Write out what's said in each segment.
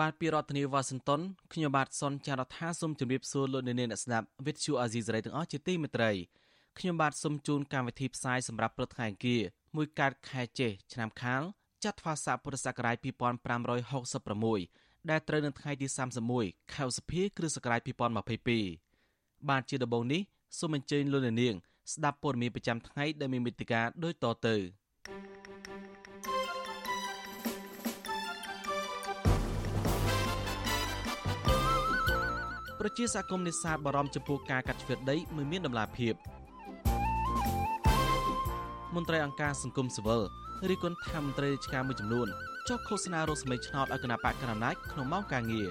បាទពីរដ្ឋធានីវ៉ាស៊ីនតោនខ្ញុំបាទសុនចាររថាសូមជម្រាបសួរលោកអ្នកនាងអ្នកស្ដាប់វិទ្យុអាស៊ីសេរីទាំងអស់ជាទីមេត្រីខ្ញុំបាទសូមជូនកម្មវិធីផ្សាយសម្រាប់ព្រឹកថ្ងៃអង្គារមួយកើតខែចេឆ្នាំខាលចត្វាស័កពុរសករាជ2566ដែលត្រូវនៅថ្ងៃទី31ខែឧសភាគ្រិស្តសករាជ2022បាទជាដំបូងនេះសូមអញ្ជើញលោកអ្នកនាងស្ដាប់ព័ត៌មានប្រចាំថ្ងៃដែលមានមេតិការដូចតទៅ ប្រជាសហគមន៍នេសាទបារម្ភចំពោះការកាត់ជ្រឿដីមិនមានដំណាភាពមន្ត្រីអង្គការសង្គមស៊ីវិលរីគុណថាមន្ត្រីរាជការមួយចំនួនចុះឃោសនារកសម្លេងឆ្នោតឲ្យគណៈបកកណ្ដាលអំណាចក្នុងម៉ោងការងារ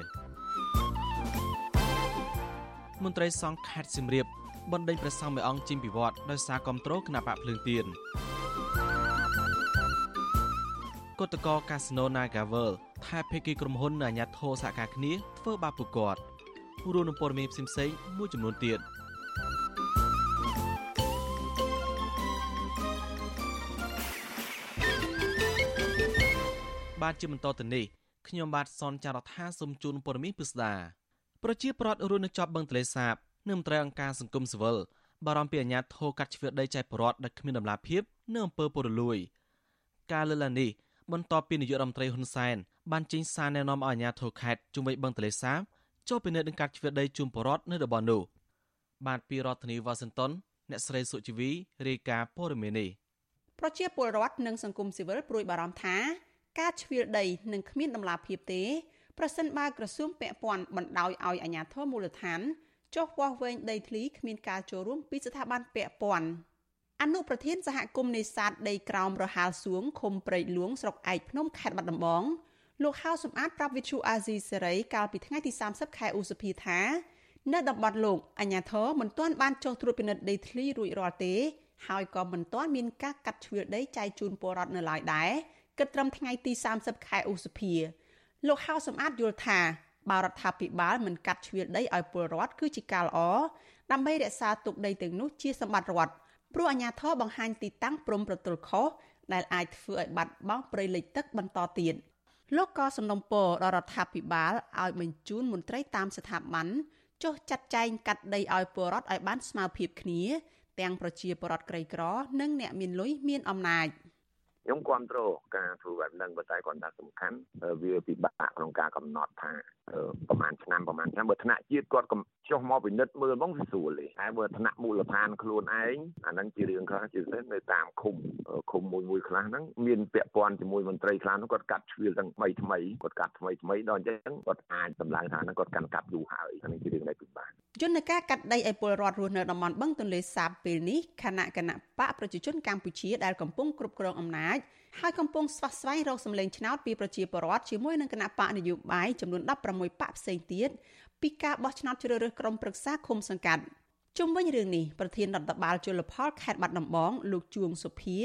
មន្ត្រីសង្ឃខេត្តសៀមរាបបណ្ដេញព្រះសង្ឃមួយអង្គចេញពីវត្តដោយសារគ្រប់គ្រងគណៈបកភ្លើងទៀនគតកោកាស៊ីណូ Nagavel ថាភេកីក្រុមហ៊ុនអាញាធរសហការគ្នាធ្វើបាបពួកគាត់ រួមនឹងព័ត៌មានផ្សេងៗមួយចំនួនទៀតបាទជាបន្តទៅនេះខ្ញុំបាទសនចាររថាសូមជូនព័ត៌មានពិស្ដាប្រជាប្រដ្ឋរស់នៅជាប់បឹងទលេសាបនិងមន្ត្រីអង្គការសង្គមស៊ីវិលបារម្ភពីអាញាធរកាត់ជ្រឿដីចែកប្រដ្ឋដែលគ្មានដំណាភាពនៅអំពើពុរលួយការលើកឡើងនេះបន្ទាប់ពីនាយករដ្ឋមន្ត្រីហ៊ុនសែនបានចេញសារណែនាំឲ្យអាញាធរខេត្តជុំវិញបឹងទលេសាប ចូលពិនិត្យនឹងកាត់ជ្រឿដីជូនប្រដ្ឋនៅតំបន់នោះបាទពីរដ្ឋធានីវ៉ាស៊ីនតោនអ្នកស្រីសុជីវីរាយការណ៍ព័ត៌មាននេះប្រជាពលរដ្ឋនិងសង្គមស៊ីវិលព្រួយបារម្ភថា ការជ្រៀលដីនឹងគ្មានដំណាភាពទេប្រសិនបើក្រសួងពាក់ព័ន្ធបណ្ដោយឲ្យអាជ្ញាធរមូលដ្ឋានចុះវាស់វែងដីធ្លីគ្មានការចូលរួមពីស្ថាប័នពាក់ព័ន្ធអនុប្រធានសហគមន៍នេសាទដីក្រោមរហាលសួងឃុំព្រៃលួងស្រុកឯកភ្នំខេត្តបាត់ដំបង លោកហៅសំអាតប្រាប់វិទ្យុអាស៊ីសេរីកាលពីថ្ងៃទី30ខែឧសភាថានៅតំបន់លោកអាជ្ញាធរមិនទាន់បានចុះត្រួតពិនិត្យដីធ្លីរួចរាល់ទេ ហើយក៏មិនទាន់មានការកាត់ជ្រឿដីចែកជូនពលរដ្ឋនៅឡើយដែរគិតត្រឹមថ្ងៃទី30ខែឧសភាលោកហៅសំអាតយល់ថាបើរដ្ឋាភិបាលមិនកាត់ជ្រឿដីឲ្យពលរដ្ឋគឺជាការល្អដើម្បីរក្សាទុកដីទាំងនោះជាសម្បត្តិរដ្ឋព្រោះអាជ្ញាធរបង្ហាញទីតាំងព្រំប្រទល់ខុសដែលអាចធ្វើឲ្យបាត់បង់ព្រៃលិចទឹកបន្តទៀត លោកក៏សំណូមពរដល់រដ្ឋាភិបាលឲ្យបញ្ជូនមន្ត្រីតាមស្ថាប័នចុះចាត់ចែងកាត់ដីឲ្យពលរដ្ឋឲ្យបានស្មើភាពគ្នា ទាំងប្រជាពលរដ្ឋក្រីក្រ និងអ្នកមានលុយមានអំណាច។ខ្ញុំគ្រប់គ្រងការធ្វើបែបហ្នឹងប៉ុន្តែគាត់ថាសំខាន់វាពិបាកក្នុងការកំណត់ថា ប្រហែលឆ្នាំប្រហែលឆ្នាំបើថ្នាក់ជាតិគាត់ចុះមកពិនិត្យមើលហ្មងវាស្រួលទេតែបើថ្នាក់មូលដ្ឋានខ្លួនឯងអាហ្នឹងជារឿងខ្លះជាពិសេសនៅតាមឃុំឃុំមួយមួយខ្លះហ្នឹងមានពាក់ព័ន្ធជាមួយមន្ត្រីខ្លះហ្នឹងគាត់កាត់ជ្រឿទាំងថ្មីថ្មីគាត់កាត់ថ្មីថ្មីដល់អញ្ចឹងគាត់អាចសម្លឹងថាហ្នឹងគាត់កាន់កាប់យូរហើយអានេះជារឿងដែលពិបាកយន្តការកាត់ដីឲ្យពលរដ្ឋរស់នៅតំបន់បឹងទន្លេសាបពេលនេះគណៈគណៈបកប្រជាជនកម្ពុជាដែលកំពុងគ្រប់គ្រងអំណាចហើយកំពុងស្វះស្វែងរកសម្លេងឆ្នោតពីប្រជាពលរដ្ឋជាមួយនឹងគណៈបកនយោបាយចំនួន16បកផ្សេងទៀតពីការបោះឆ្នោតជ្រើសរើសក្រុមប្រឹក្សាឃុំសង្កាត់ជុំវិញរឿងនេះប្រធានរដ្ឋបាលជលផលខេត្តបាត់ដំបងលោកជួងសុភា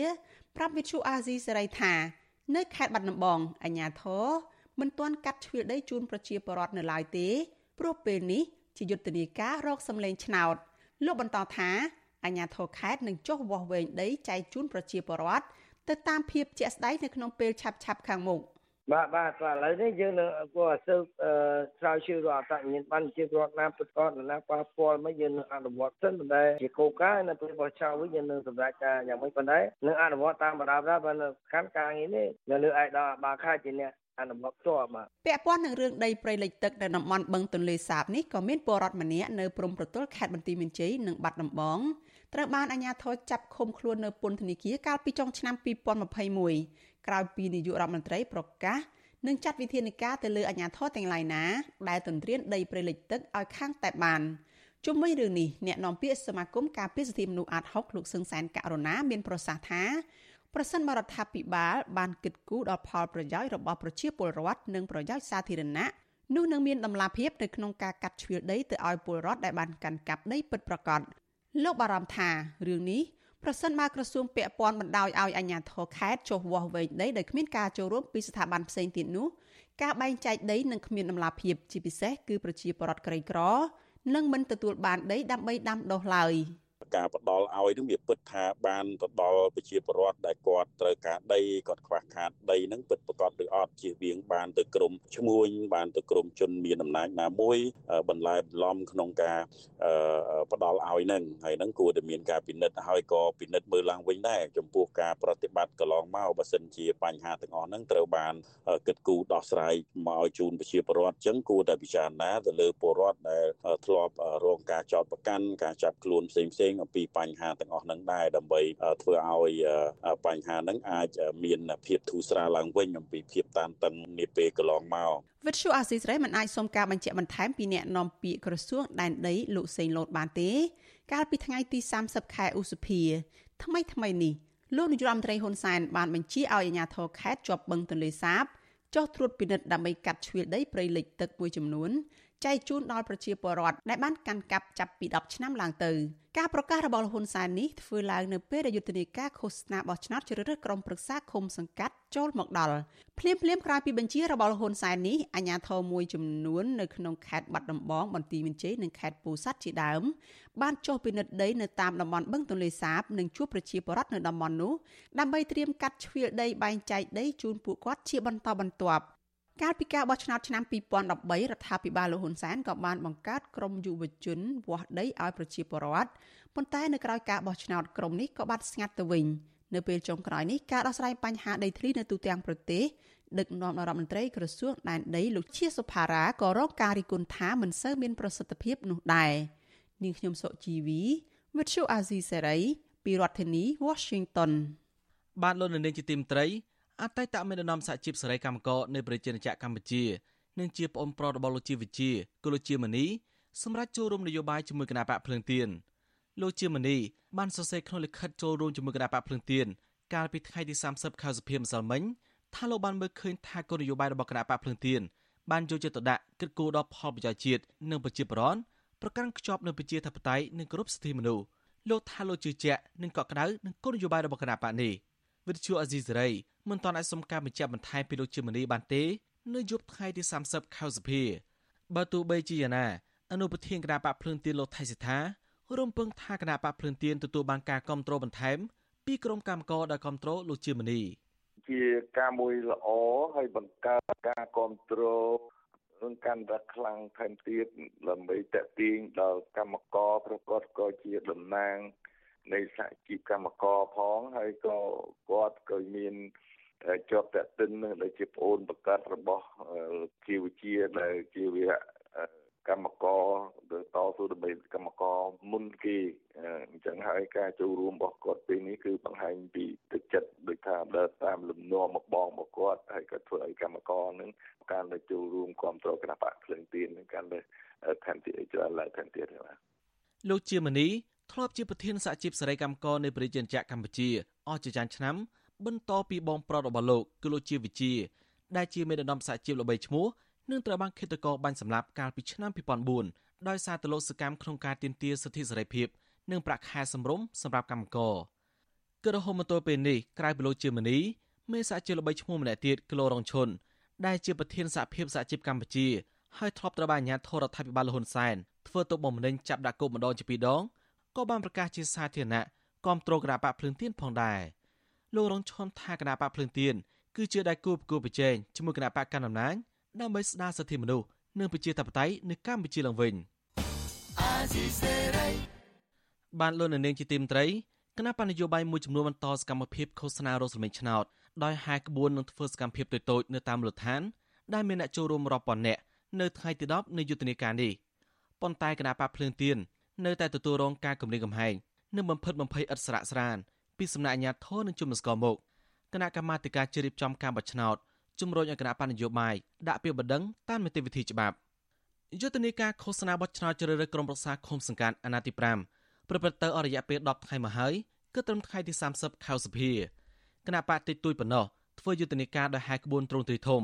ប្រាប់វិទ្យុអាស៊ីសេរីថានៅខេត្តបាត់ដំបងអាជ្ញាធរមិនទាន់កាត់ជ្រឿដីជូនប្រជាពលរដ្ឋនៅឡើយទេព្រោះពេលនេះជាយុទ្ធនាការរកសម្លេងឆ្នោតលោកបន្តថាអាជ្ញាធរខេត្តនឹងចុះវាស់វែងដីចែកជូនប្រជាពលរដ្ឋទៅតាមភាពជាក់ស្ដែងនៅក្នុងពេលឆាប់ឆាប់ខាងមុខ បាទបាទឥឡូវនេះយើងនឹងគួរឲ្យស៊ើបស្រាវជ្រាវរកអត្តសញ្ញាណប័ណ្ណជារដ្ឋណាពិតប្រាកដណាប៉ះពាល់មិនយើងនឹងអនុវត្តសិនប៉ុន្តែជាគោលការណ៍នៅពេលបោះឆ្នោតវិញយើងនឹងសម្រេចការយ៉ាងម៉េចប៉ុន្តែនឹងអនុវត្តតាមបដាបដាបើនៅខាងការងារនេះនៅលើឯកឧត្តមបាខាជាអ្នកអនុវត្តផ្ទាល់បាទពាក់ព័ន្ធនឹងរឿងដីព្រៃលិចទឹកនៅតំបន់បឹងទន្លេសាបនេះក៏មានពលរដ្ឋម្នាក់នៅព្រំប្រទល់ខេត្តបន្ទាយមានជ័យនិងបាត់ដំបងត្រូវបានអាជ្ញាធរចាប់ឃុំខ្លួននៅពន្ធនាគារកាលពីចុងឆ្នាំ2021 ក្រោយពីនាយករដ្ឋមន្ត្រីប្រកាសនឹងចាត់វិធានការទៅលើអាជ្ញាធរទាំងឡាយណា ដែលទន្ទ្រានដីព្រៃលិចទឹកឲ្យខាងតែបានជុំវិញរឿងនេះអ្នកនាំពាក្យសមាគមការពារសិទ្ធិមនុស្សអាត់ហុកលោកសឹងសែនករណាមានប្រសាសន៍ថាប្រសិនបរដ្ឋាភិបាល បានគិតគូរដល់ផលប្រយោជន៍របស់ប្រជាពលរដ្ឋនិងប្រយោជន៍សាធារណៈនោះនឹងមានដំណាភាពនៅក្នុងការកាត់ជ្រឿដីទៅឲ្យពលរដ្ឋដែលបានកាន់កាប់ដីពិតប្រាកដលោកបារម្ភថារឿងនេះ ប្រសិនបើក្រសួងពាក់ព័ន្ធបណ្ដោយឲ្យអាជ្ញាធរខេត្តចុះវាស់វែងដីដោយគ្មានការចូលរួមពីស្ថាប័នផ្សេងទៀតនោះការបែងចែកដីនឹងគ្មានដំណាភាពជាពិសេសគឺប្រជាពលរដ្ឋក្រីក្រនឹងមិនទទួលបានដីដើម្បីដាំដុះឡើយ។ ការផ្ដល់ឲ្យនឹងវាពិតថាបានទៅដល់ប្រជាពលរដ្ឋដែលគាត់ត្រូវការដីគាត់ខ្វះខាតដីនឹងពិតប្រកបឬអត់ជៀសវាងបានទៅក្រមឈ្មួញបានទៅក្រមជនមានអំណាចណាមួយបន្លែបន្លំក្នុងការផ្ដល់ឲ្យនឹងហើយនឹងគួរតែមានការពិនិត្យហើយក៏ពិនិត្យមើលឡើងវិញដែរចំពោះការប្រតិបត្តិកន្លងមកបើសិនជាបញ្ហាទាំងអស់ហ្នឹងត្រូវបានគិតគូរដោះស្រាយមកឲ្យជូនប្រជាពលរដ្ឋអញ្ចឹងគួរតែពិចារណាទៅលើពលរដ្ឋដែលធ្លាប់រងការចោទប្រកាន់ការចាប់ខ្លួនផ្សេងផ្សេងអំពីបញ្ហាទាំងអស់ហ្នឹងដែរដើម្បីធ្វើឲ្យបញ្ហាហ្នឹងអាចមានភាពធូរស្រាលឡើងវិញអំពីភាពតានតឹងនាពេលកន្លងមកវិទ្យុអាស៊ីសេរីមិនអាចសុំការបញ្ជាក់បន្ថែមពីអ្នកនាំពាក្យក្រសួងដែនដីលោកសេងលូតបានទេ កាលពីថ្ងៃទី30ខែឧសភាថ្មីថ្មីនេះលោកនាយរដ្ឋមន្ត្រីហ៊ុនសែនបានបញ្ជាឲ្យអាជ្ញាធរខេត្តជាប់បឹងទន្លេសាបចុះត្រួតពិនិត្យដើម្បីកាត់ជ្រឿដីព្រៃលិចទឹកមួយចំនួន ចែកជូនដល់ប្រជាពលរដ្ឋដែលបានកាន់កាប់ចាប់ពី10ឆ្នាំឡើងទៅការប្រកាសរបស់លហ៊ុនសែននេះធ្វើឡើងនៅពេលដែលយុទ្ធនាការឃោសនាបោះឆ្នោតជ្រើសរើសក្រុមប្រឹក្សាឃុំសង្កាត់ចូលមកដល់ភ្លាមភ្លាមក្រោយពីបញ្ជារបស់លហ៊ុនសែននេះអាជ្ញាធរមួយចំនួននៅក្នុងខេត្តបាត់ដំបងបន្ទាយមានជ័យនិងខេត្តពោធិ៍សាត់ជាដើមបានចុះពិនិត្យដីនៅតាមតំបន់បឹងទន្លេសាបនិងជួបប្រជាពលរដ្ឋនៅតំបន់នោះដើម្បីត្រៀមកាត់ជ្រៀលដីបែងចែកដីជូនពួកគាត់ជាបន្តបន្ទាប់ កាលពីការបោះឆ្នោតឆ្នាំ2013រដ្ឋាភិបាលលោកហ៊ុនសែនក៏បានបង្កើតក្រុមយុវជនវាស់ដីឲ្យប្រជាពលរដ្ឋប៉ុន្តែនៅក្រៅការបោះឆ្នោតក្រុមនេះក៏បាត់ស្ងាត់ទៅវិញនៅពេលចុងក្រោយនេះការដោះស្រាយបញ្ហាដីធ្លីនៅទូទាំងប្រទេសដឹកនាំរដ្ឋមន្ត្រីក្រសួងដែនដីលោកជាសុផារ៉ាក៏រកការរិះគន់ថាមិនសូវមានប្រសិទ្ធភាពនោះដែរនាងខ្ញុំសុជីវី Virtual Azizi Serai ពីរដ្ឋធានី Washington បានលោកនៅនាងជាទីមត្រី អតីតមេដឹកនាំសហជីពសេរីកម្មករនៃប្រជាជនកម្ពុជានិងជាប្អូនប្រុសរបស់លោកជាវិជាគឺលោកជាមនីសម្រាប់ចូលរួមនយោបាយជាមួយគណៈបកភ្លើងទៀនលោកជាមនីបានសរសេរក្នុងលិខិតចូលរួមជាមួយគណៈបកភ្លើងទៀនកាលពីថ្ងៃទី30ខែសីហាម្សិលមិញថាលោកបានមើលឃើញថាគោលនយោបាយរបស់គណៈបកភ្លើងទៀនបានយកចិត្តទុកដាក់គិតគូរដល់ផលប្រយោជន៍ជាតិនិងប្រជាពលរដ្ឋប្រកាន់ខ្ជាប់នូវប្រជាធិបតេយ្យនិងគោរពសិទ្ធិមនុស្សលោកថាលោកជឿជាក់នឹងកក់ក្ដៅនឹងគោលនយោបាយរបស់គណៈបកនេះវិទ្យុអេស៊ីសេរី មិនទាន់អាចសុំការបញ្ជាក់បន្ថែមពីលោកជាមនីបានទេ នៅយប់ថ្ងៃទី30ខែសីហាបើទោះបីជាយ៉ាងណាអនុប្រធានគណៈបកភ្លើងទៀនលោកថៃសិដ្ឋារំពឹងថាគណៈបកភ្លើងទៀនទទួលបានការគ្រប់គ្រងបន្ថែមពីក្រុមកម្មការដែលគ្រប់គ្រងលោកជាមនីជាការមួយល្អហើយបង្កើតការគ្រប់គ្រងនឹងកាន់តែខ្លាំងថែមទៀតដើម្បីតេទៀងដល់កម្មករប្រកបក៏ជាតំណាងនៃសហជីពកម្មករផងហើយក៏គាត់ក៏មាន ជាប់តេតិននឹងដែលជាប្អូនប្រកាសរបស់ជីវជាដែលជាវិរៈកម្មករទៅតស៊ូដើម្បីកម្មករមុនគេអញ្ចឹងហើយការចូលរួមរបស់គាត់ពេលនេះគឺបង្ហាញពីទឹកចិត្តដូចថាដើរតាមលំនាំមកបងរបស់គាត់ហើយក៏ធ្វើឲ្យកម្មករនឹងការទៅចូលរួមគ្រប់គ្រងគណៈបកភ្លឹងទៀននឹងកាន់តែថែមទៀតច្រើនឡើងថែមទៀតបាទលោកជាមនីធ្លាប់ជាប្រធានសហជីពសេរីកម្មករនៃប្រជាជនកម្ពុជាអស់ជាច្រើនឆ្នាំ បន្តពីបងប្រុសរបស់លោកគឺលោកជាវិជា ដែលជាមេដឹកនាំសហជីពល្បីឈ្មោះនឹងត្រូវបានឃាតករបាញ់សម្លាប់កាលពីឆ្នាំ2004ដោយសារតែលោកសកម្មក្នុងការទាមទារសិទ្ធិសេរីភាពនិងប្រាក់ខែសម្រុំសម្រាប់កម្មករគឺរហូតមកទល់ពេលនេះក្រៅពីលោកជាមនីមេសហជីពល្បីឈ្មោះម្នាក់ទៀតគឺលោករងឈុនដែលជាប្រធានសហភាពសហជីពកម្ពុជាហើយធ្លាប់ត្រូវបានអាជ្ញាធររដ្ឋាភិបាលលហ៊ុនសែនធ្វើទុកបុកម្នេញចាប់ដាក់គុកម្ដងជាពីរដងក៏បានប្រកាសជាសាធារណៈគាំទ្រគណៈបកភ្លើងទៀនផងដែរ លោករងឈុនថាគណៈបកភ្លើងទៀនគឺជាដៃគូប្រគល់ប្រជែងជាមួយគណៈបកកណ្ដាលអំណាចដើម្បីស្ដារសិទ្ធិមនុស្សនិងប្រជាធិបតេយ្យនៅកម្ពុជាឡើងវិញបានលោកនៅនាងជាទីមត្រីគណៈបញ្ញយោបាយមួយចំនួនបន្តសកម្មភាពឃោសនារោសល្មេងឆ្នោតដោយហែកក្បួននឹងធ្វើសកម្មភាពតូចៗនៅតាមមូលដ្ឋានដែលមានអ្នកចូលរួមរាប់ពាន់នាក់នៅថ្ងៃទី10នៃយុទ្ធនាការនេះប៉ុន្តែគណៈបកភ្លើងទៀននៅតែទទួលរងការគំរាមកំហែងនិងបំផិតបំភ័យឥតស្រាកស្រាន ពីសំណាក់អាជ្ញាធរនិងជំនស្កមកគណៈកម្មាធិការជ្រៀបចំការបោះឆ្នោតជំរុញឲ្យគណៈបញ្ញយោបាយដាក់ពាក្យបណ្ដឹងតាមនីតិវិធីច្បាប់យុទ្ធនាការឃោសនាបោះឆ្នោតជ្រើសរើសក្រុមប្រឹក្សាឃុំសង្កាត់អាណត្តិទី5ប្រព្រឹត្តទៅអស់រយៈពេល10ថ្ងៃមកហើយគឺត្រឹមថ្ងៃទី30ខែសីហាគណៈបកតិចតួចប៉ុណ្ណោះធ្វើយុទ្ធនាការដោយហែកក្បួនត្រង់ទ្រីធំ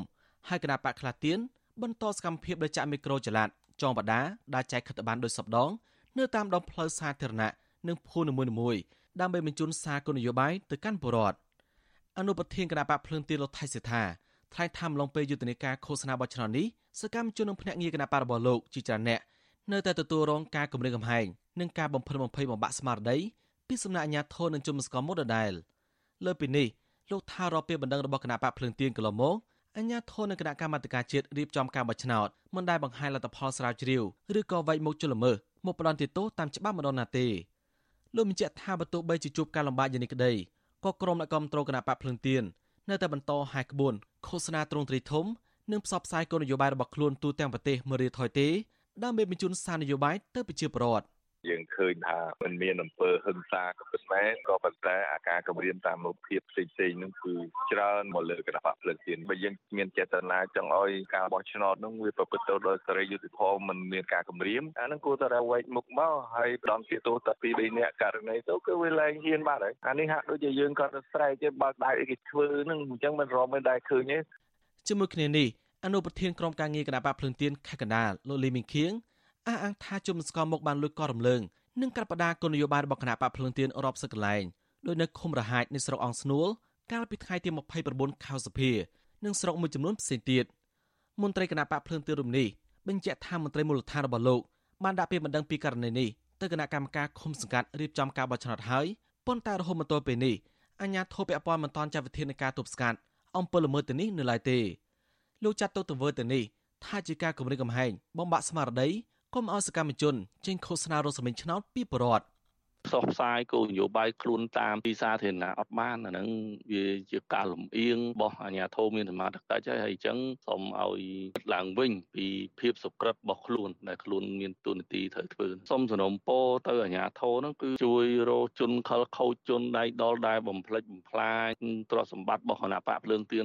ហើយគណៈបកខ្លះទៀនបន្តសកម្មភាពដោយចាក់មីក្រូចល័តចងបដាដែលចែកខិតប័ណ្ណដោយសពដង នៅតាមដងផ្លូវសាធារណៈនិងភូមិនីមួយៗ ដើម្បីបញ្ជូនសារគោលនយោបាយទៅកាន់ពលរដ្ឋអនុប្រធានគណៈបកភ្លើងទីលោកថៃសេដ្ឋាថ្លែងថាំឡងពេលយុទ្ធនាការឃោសនាបោះឆ្នោតនេះសកម្មជននិងភ្នាក់ងារគណៈបករបស់លោកជាច្រើនអ្នកនៅតែទទួលរងការគំរាមកំហែងនិងការបំផិតបំភ័យបំបាក់ស្មារតីពីសំណាក់អាជ្ញាធរនិងជនមិនស្គាល់មុខដដែលលើពីនេះលោកថារកពេលបណ្ដឹងរបស់គណៈបកភ្លើងទៀនកន្លងមកអញ្ញាធននិងគណៈកម្មាធិការជាតិរៀបចំការបោះឆ្នោតមិនដែលបង្ហាញលទ្ធផលស្រាវជ្រាវឬក៏វែកមុខជលមើមកផ្ដន់ទោសតាមច្បាប់ម្ដងណាទេ លោកបញ្ជាក់ថាបើទោះបីជាជួបការលំបាកយ៉ាងនេះក្តីក៏ក្រុមអ្នកគ្រប់គ្រងគណៈបកភ្លឹងទៀននៅតែបន្តហាយក្បួនឃោសនាទ្រង់ទ្រីធំនិងផ្សព្វផ្សាយគោលនយោបាយរបស់ខ្លួនទូទាំងប្រទេសមរៀថយទេដើម្បីបញ្ជូនសារនយោបាយទៅប្រជាពលរដ្ឋ យើងឃើញថាมันមានអំពើហិង្សាក៏ពិតមែនក៏ប៉ុន្តែអាការគម្រាមតាមរូបភាពផ្សេងផ្សេងហ្នឹងគឺច្រើនមកលើគណៈបកភ្លើងទៀនបើយើងមានចេតនាចង់ឲ្យការបោះឆ្នោតហ្នឹងវាប្រព្រឹត្តទៅដោយសេរីយុត្តិធម៌មិនមានការគម្រាមអាហ្នឹងគួរតែរវែកមុខមកហើយដងជាទោសតែពីរនាក់ករណីទៅគឺវាលែងហ៊ានបាត់ហើយអានេះហាក់ដូចជាយើងក៏ស្រែកទេបើកដៃអីគេធ្វើហ្នឹងអញ្ចឹងមិនរមមិនដែរឃើញទេជាមួយគ្នានេះអនុប្រធានក្រុមការងារគណៈបកភ្លើងទៀនខេត្តកណ្ដាលលោកលីមីងខៀង អះអាងថាជំនស្គមមកបានលួចកោរំលើងនិងកាត់ផ្តាគោលនយោបាយរបស់គណៈបកភ្លើងទៀនរាប់សិបកន្លែងដោយនៅឃុំរហាចនៃស្រុកអង្គស្នួលកាលពីថ្ងៃទី29ខែសីហានិងស្រុកមួយចំនួនផ្សេងទៀតមន្ត្រីគណៈបកភ្លើងទៀនរំនេះបញ្ជាក់ថាមន្ត្រីមូលដ្ឋានរបស់លោកបានដាក់ពាក្យបណ្ដឹងពីករណីនេះទៅគណៈកម្មការឃុំសង្កាត់រៀបចំការបោះឆ្នោតហើយប៉ុន្តែរហូតមកទល់ពេលនេះអាជ្ញាធរពាក់ព័ន្ធមិនទាន់ចាត់វិធាននៃការទប់ស្កាត់អំពើល្មើសទៅនេះនៅឡើយទេលោកចាត់ទុកទង្វើទៅនេះថាជាការគម្រាមកំហែងបំបាក់ស្មារតី កុំឲ្យសកម្មជនចេញឃោសនារកសម្លេងឆ្នោតពីបរដ្ឋផ្សព្វផ្សាយគោលនយោបាយខ្លួនតាមទីសាធារណៈអត់បានអាហ្នឹងវាជាការលំអៀងរបស់អាជ្ញាធរមានសមត្ថកិច្ចហើយហើយអញ្ចឹងសូមឲ្យឡើងវិញពីភាពសុក្រិតរបស់ខ្លួនដែលខ្លួនមានទូនាទីត្រូវធ្វើសូមសំណូមពរទៅអាជ្ញាធរហ្នឹងគឺជួយរកជនខលខូចជនដៃដល់ដែលបំផ្លិចបំផ្លាញទ្រព្យសម្បត្តិរបស់គណៈបកភ្លើងទៀន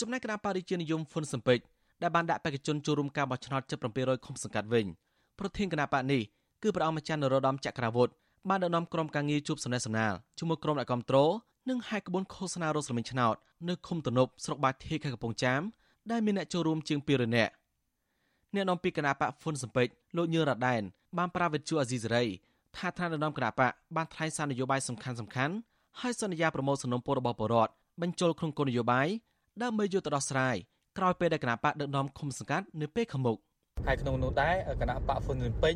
ចំណែកគណៈបរិជានិយមហ៊ុនសំពេច ដែលបានដាក់បេក្ខជនចូលរួមការបោះឆ្នោតជិត700ឃុំសង្កាត់វិញប្រធានគណៈបកនេះគឺព្រះអង្គម្ចាស់នរោត្តមចក្រវុឌ្ឍបានដឹកនាំក្រុមការងារជួបសំណេះសំណាលជាមួយក្រុមអ្នកគ្រប់គ្រងនិងហែកក្បួនឃោសនារោស្លមិញឆ្នោតនៅឃុំតនប់ស្រុកបាធាខេត្តកំពង់ចាមដែលមានអ្នកចូលរួមជាង200នាក់អ្នកនាំពាក្យគណៈបកហ្វុនសំពេចលោកញឿរ៉ាដែនបានប្រាវិទ្យាអាស៊ីសេរីថាថ្នាក់ដឹកនាំគណៈបកបានថ្លែងសារនយោបាយសំខាន់សំខាន់ហើយសន្យាប្រមូលសំណុំពររបស់ប្រជាពលរដ្ឋបញ្ចូលក្នុងគោលនយោបាយដើម្បីយកទៅដោះស្រាយ ក្រោយពេលដែលគណៈបកដឹកនាំឃុំសង្កាត់នៅពេលខាងមុខហើយក្នុងនោះដែរគណៈបកហ្វុនលីពេច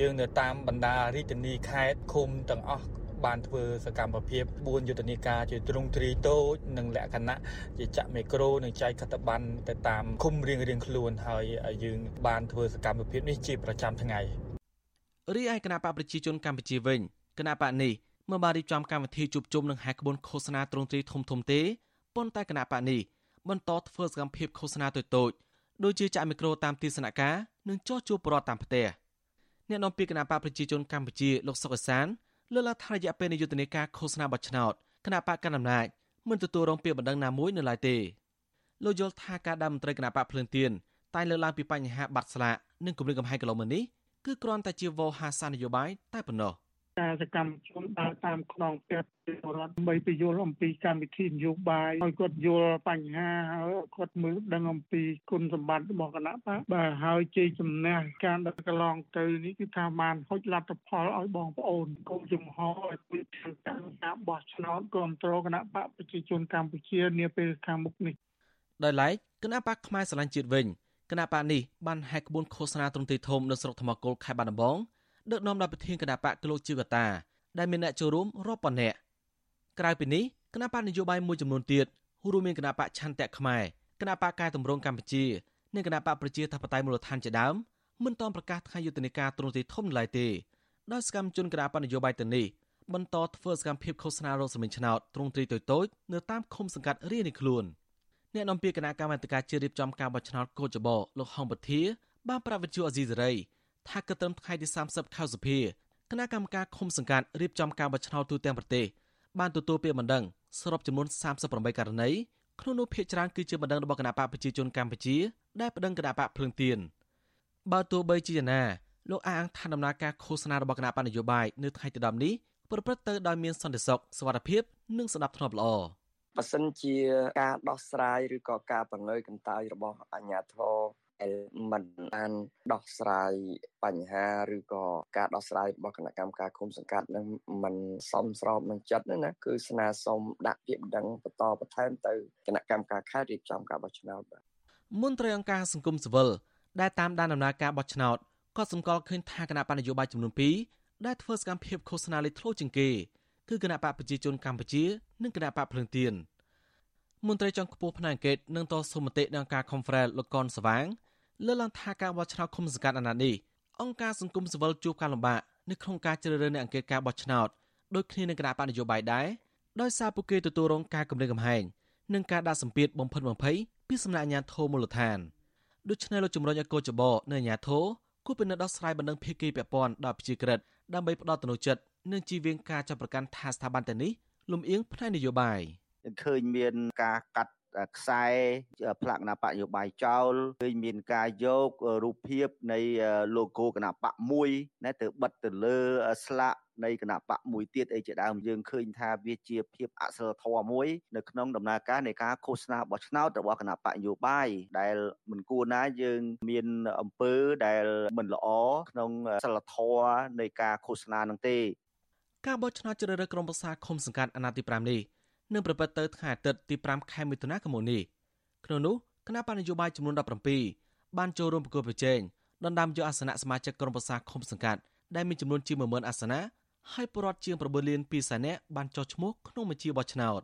យើងនៅតាមបណ្ដារាជធានីខេត្តឃុំទាំងអស់បានធ្វើសកម្មភាព4យុទ្ធនាការជាទ្រង់ទ្រីតូចនិងលក្ខណៈជាចាក់មីក្រូនិងចែកខិតប័ណ្ណទៅតាមឃុំរៀងរៀងខ្លួនហើយយើងបានធ្វើសកម្មភាពនេះជាប្រចាំថ្ងៃរីឯគណៈបកប្រជាជនកម្ពុជាវិញគណៈបកនេះមិនបានរៀបចំកម្មវិធីជួបជុំនឹងហែកក្បួនឃោសនាទ្រង់ទ្រីធំធំទេប៉ុន្តែគណៈបកនេះ បន្តធ្វើសកម្មភាពឃោសនាតូចៗដូចជាចាក់មីក្រូតាមទីសនការនិងចោះជួបប្រវត្តិតាមផ្ទះអ្នកនាំពាក្យគណៈបកប្រជាជនកម្ពុជាលោកសុកអសានលើកឡើងថារយៈពេលនៃយុទ្ធនាការឃោសនាបោះឆ្នោតគណៈបកកណ្ដាលអំណាចមិនទទួលរងពាក្យបណ្ដឹងណាមួយនៅឡើយទេលោកយល់ថាការដើមមន្ត្រីគណៈបកភ្លើងទៀនតែលើកឡើងពីបញ្ហាបាត់ស្លាកនិងគម្រាមកំហែងកន្លងមកនេះគឺគ្រាន់តែជាវោហាសានយោបាយតែប៉ុណ្ណោះ ការសកម្មជនដើរតាមខ្នងផ្ទះពលរដ្ឋដើម្បីពយល់អំពីកម្មវិធីនយោបាយឲ្យគាត់យល់បញ្ហាហើយគាត់មើលដឹងអំពីគុណសម្បត្តិរបស់គណៈបកបាទហើយជ័យជំនះការដឹកកន្លងទៅនេះគឺថាបានហុចលទ្ធផលឲ្យបងប្អូនកូនចំហឲ្យពីការបោះឆ្នោតគ្រប់គ្រងគណៈបកប្រជាជនកម្ពុជានាពេលខាងមុខនេះដោយឡែកគណៈបកផ្នែកស្រឡាញ់ជាតិវិញគណៈបកនេះបានហែកក្បួនឃោសនាទ្រង់ទ្រីធំនៅស្រុកថ្មគោលខេត្តបាត់ដំបង ដឹកនាំដោយប្រធានគណៈបកក្លោកជីវតា ដែលមានអ្នកចូលរួមរាប់ពាន់នាក់ក្រៅពីនេះគណៈបកនយោបាយមួយចំនួនទៀតរួមមានគណៈបកឆន្ទៈខ្មែរគណៈបកកែតម្រង់កម្ពុជានិងគណៈបកប្រជាធិបតេយ្យមូលដ្ឋានជាដើមមិនទាន់ប្រកាសថ្ងៃយុទ្ធនាការទ្រង់ទ្រីធំឡើយទេដោយសកម្មជនគណៈបកនយោបាយទៅនេះបន្តធ្វើសកម្មភាពឃោសនារកសម្លេងឆ្នោតទ្រង់ទ្រីតូចៗនៅតាមឃុំសង្កាត់រាជនៃខ្លួនអ្នកនាំពាក្យគណៈកម្មាធិការជាតិរៀបចំការបោះឆ្នោតកោចបោលោកហងពធាបានប្រាប់វិទ្យុអេស៊ីសេរី ថាគិតត្រឹមថ្ងៃទី30ខែសីហាគណៈកម្មការឃុំសង្កាត់រៀបចំការបោះឆ្នោតទូទាំងប្រទេសបានទទួលពាក្យបណ្ដឹងសរុបចំនួន38ករណីក្នុងនោះភាគច្រើនគឺជាបណ្ដឹងរបស់គណៈបកប្រជាជនកម្ពុជាដែលបណ្ដឹងគណៈបកភ្លឹងទៀនបើទោះបីជាយ៉ាងណាលោកអះអាងថាដំណើរការឃោសនារបស់គណៈបកនយោបាយនៅថ្ងៃទី10នេះប្រព្រឹត្តទៅដោយមានសន្តិសុខសុវត្ថិភាពនិងសណ្ដាប់ធ្នាប់ល្អបើសិនជាការដោះស្រាយឬក៏ការបង្ើយកន្តើយរបស់អាជ្ញាធរ ដែលមិនបានដោះស្រាយបញ្ហាឬក៏ការដោះស្រាយរបស់គណៈកម្មការគុំសង្កាត់នឹងមិនសមស្របនឹងចិត្តណាគឺស្នើសុំដាក់ពាក្យបណ្ដឹងបន្តបន្ថែមទៅគណៈកម្មការខេត្តរៀបចំការបោះឆ្នោតបាទមន្ត្រីអង្គការសង្គមស៊ីវិលដែលតាមដានដំណើរការបោះឆ្នោតក៏សម្គាល់ឃើញថាគណៈបញ្ញយោបាយចំនួន2ដែលធ្វើសកម្មភាពឃោសនាលេចធ្លោជាងគេគឺគណៈបកប្រជាជនកម្ពុជា និងគណៈបកភ្លើងទៀនមន្ត្រីជាន់ខ្ពស់ផ្នែកអង្គការនឹងតស៊ូមតិនឹងការ conference លោកកនសវាង លើកឡើងថាការបោះឆ្នោតឃុំសង្កាត់អាណត្តិនេះអង្គការសង្គមស៊ីវិលជួបការលំបាកនៅក្នុងការជ្រើសរើសអ្នកអង្គការបោះឆ្នោតដូចគ្នានឹងគណៈបកនយោបាយដែរដោយសារពួកគេទទួលរងការគំរាមកំហែងនិងការដាក់សម្ពាធបំផិតបំភ័យពីសំណាក់អាជ្ញាធរមូលដ្ឋានដូច្នេះលោកជំរំឲ្យកោចបនៅអាជ្ញាធរគូពិនិត្យដោះស្រាយបណ្ដឹងភេកីពាក់ព័ន្ធដល់ប្រជាក្រិតដើម្បីផ្ដល់ទំនុកចិត្តនិងជៀសវាងការចាប់ប្រកាន់ថាស្ថាប័នទាំងនេះលំអៀងផ្នែកនយោបាយឃើញមានការកាត់ ខ្សែផ្លាកគណៈបកនយោបាយចោលឃើញមានការយករូបភាពនៃ logo គណៈបកមួយណាទៅបិទទៅលើស្លាកនៃគណៈបកមួយទៀតអីជាដើមយើងឃើញថាវាជាភាពអសិលធម៌មួយនៅក្នុងដំណើរការនៃការឃោសនាបោះឆ្នោតរបស់គណៈបកនយោបាយដែលមិនគួរណាយើងមានអំពើដែលមិនល្អក្នុងសិលធម៌នៃការឃោសនានឹងទេការបោះឆ្នោតជ្រើសរើសក្រុមប្រឹក្សាឃុំសង្កាត់អាណត្តិទី5នេះ នឹងប្រព្រឹត្តទៅថ្ងៃអាទិត្យទី5ខែមិថុនាឆ្នាំនេះក្នុងនោះគណៈបញ្ញយោបាយចំនួន17បានចូលរួមប្រគល់ប្រជែងដណ្ដើមយកអាសនៈសមាជិកក្រុមប្រឹក្សាឃុំសង្កាត់ដែលមានចំនួនជាង10000អាសនៈហើយពលរដ្ឋជាង9លាន2សែននាក់បានចុះឈ្មោះក្នុងបញ្ជីបោះឆ្នោត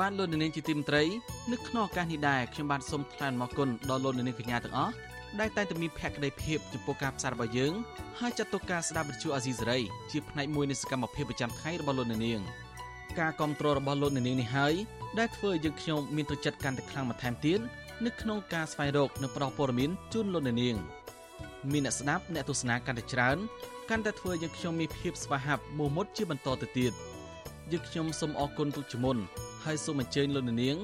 បានលោកនាងជាទីមន្ត្រីនៅក្នុងឱកាសនេះដែរខ្ញុំបានសូមថ្លែងអំណរគុណដល់លោកនាងកញ្ញាទាំងអស់ ដែលតែងតែមានភក្ដីភាពចំពោះការផ្សាយរបស់យើងហើយចាត់ទុកការស្ដាប់វិទ្យុអាស៊ីសេរីជាផ្នែកមួយនៃសកម្មភាពប្រចាំថ្ងៃរបស់លោកនាងការគ្រប់គ្រងរបស់លោកនាងនេះហើយដែលធ្វើឲ្យយើងខ្ញុំមានទឹកចិត្តកាន់តែខ្លាំងបន្ថែមទៀតនៅក្នុងការស្វែងរកនិងផ្តល់ព័ត៌មានជូនលោកនាងមានអ្នកស្ដាប់អ្នកទស្សនាកាន់តែច្រើនកាន់តែធ្វើយើងខ្ញុំមានភាពស្វាហាប់មោះមុតជាបន្តទៅទៀតយើងខ្ញុំសូមអរគុណទុកជាមុនហើយសូមអញ្ជើញលោកនាង